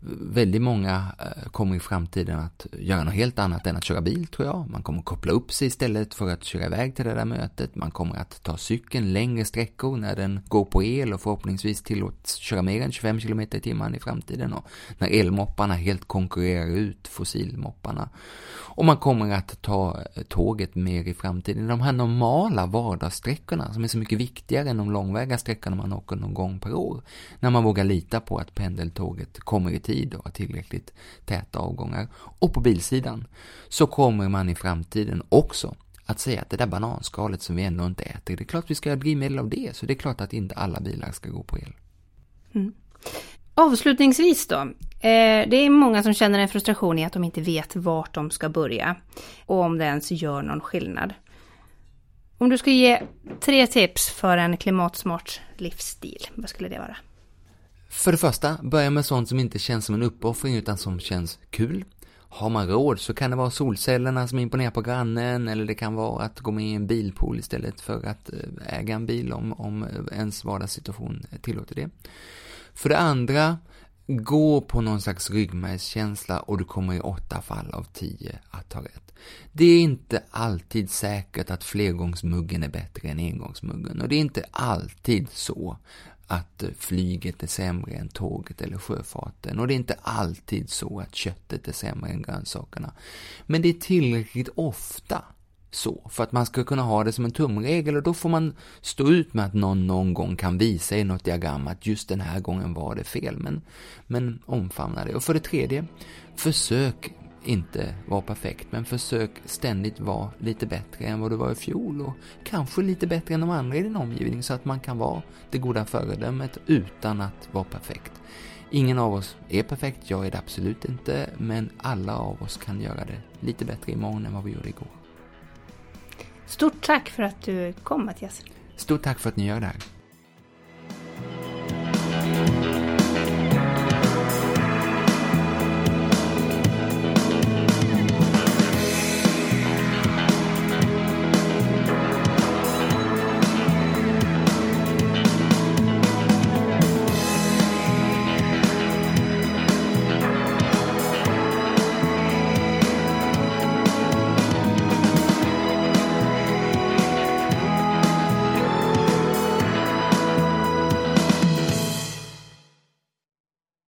väldigt många eh, kommer i framtiden att göra något helt annat än att köra bil tror jag. Man kommer koppla upp sig istället för att köra iväg till det där mötet. Man kommer att ta cykeln längre sträckor när den går på el och förhoppningsvis tillåts köra mer än 25 km i timmen i framtiden och när elmopparna helt konkurrerar ut fossilmopparna. Och man kommer att ta eh, tåget mer i framtiden. De här normala vardagssträckorna som är så mycket viktigare än de långväga sträckorna man åker någon gång per år. När man vågar lita på att pendeltåget kommer i tid och har tillräckligt täta avgångar. Och på bilsidan så kommer man i framtiden också att säga att det där bananskalet som vi ändå inte äter, det är klart vi ska ha drivmedel av det, så det är klart att inte alla bilar ska gå på el. Mm. Avslutningsvis då. Eh, det är många som känner en frustration i att de inte vet vart de ska börja. Och om det ens gör någon skillnad. Om du ska ge tre tips för en klimatsmart livsstil, vad skulle det vara? För det första, börja med sånt som inte känns som en uppoffring utan som känns kul. Har man råd så kan det vara solcellerna som imponerar på grannen eller det kan vara att gå med i en bilpool istället för att eh, äga en bil om, om ens vardagssituation tillåter det. För det andra, gå på någon slags ryggmärgskänsla och du kommer i åtta fall av tio att ha rätt. Det är inte alltid säkert att flergångsmuggen är bättre än engångsmuggen och det är inte alltid så att eh, flyget är sämre än tåget eller sjöfarten och det är inte alltid så att köttet är sämre än grönsakerna. Men det är tillräckligt ofta så, för att man ska kunna ha det som en tumregel och då får man stå ut med att någon någon gång kan visa i något diagram att just den här gången var det fel, men, men omfamna det. Och för det tredje, försök inte vara perfekt, men försök ständigt vara lite bättre än vad du var i fjol och kanske lite bättre än de andra i din omgivning så att man kan vara det goda föredömet utan att vara perfekt. Ingen av oss är perfekt, jag är det absolut inte, men alla av oss kan göra det lite bättre imorgon än vad vi gjorde igår. Stort tack för att du kom Mattias. Stort tack för att ni gör det här.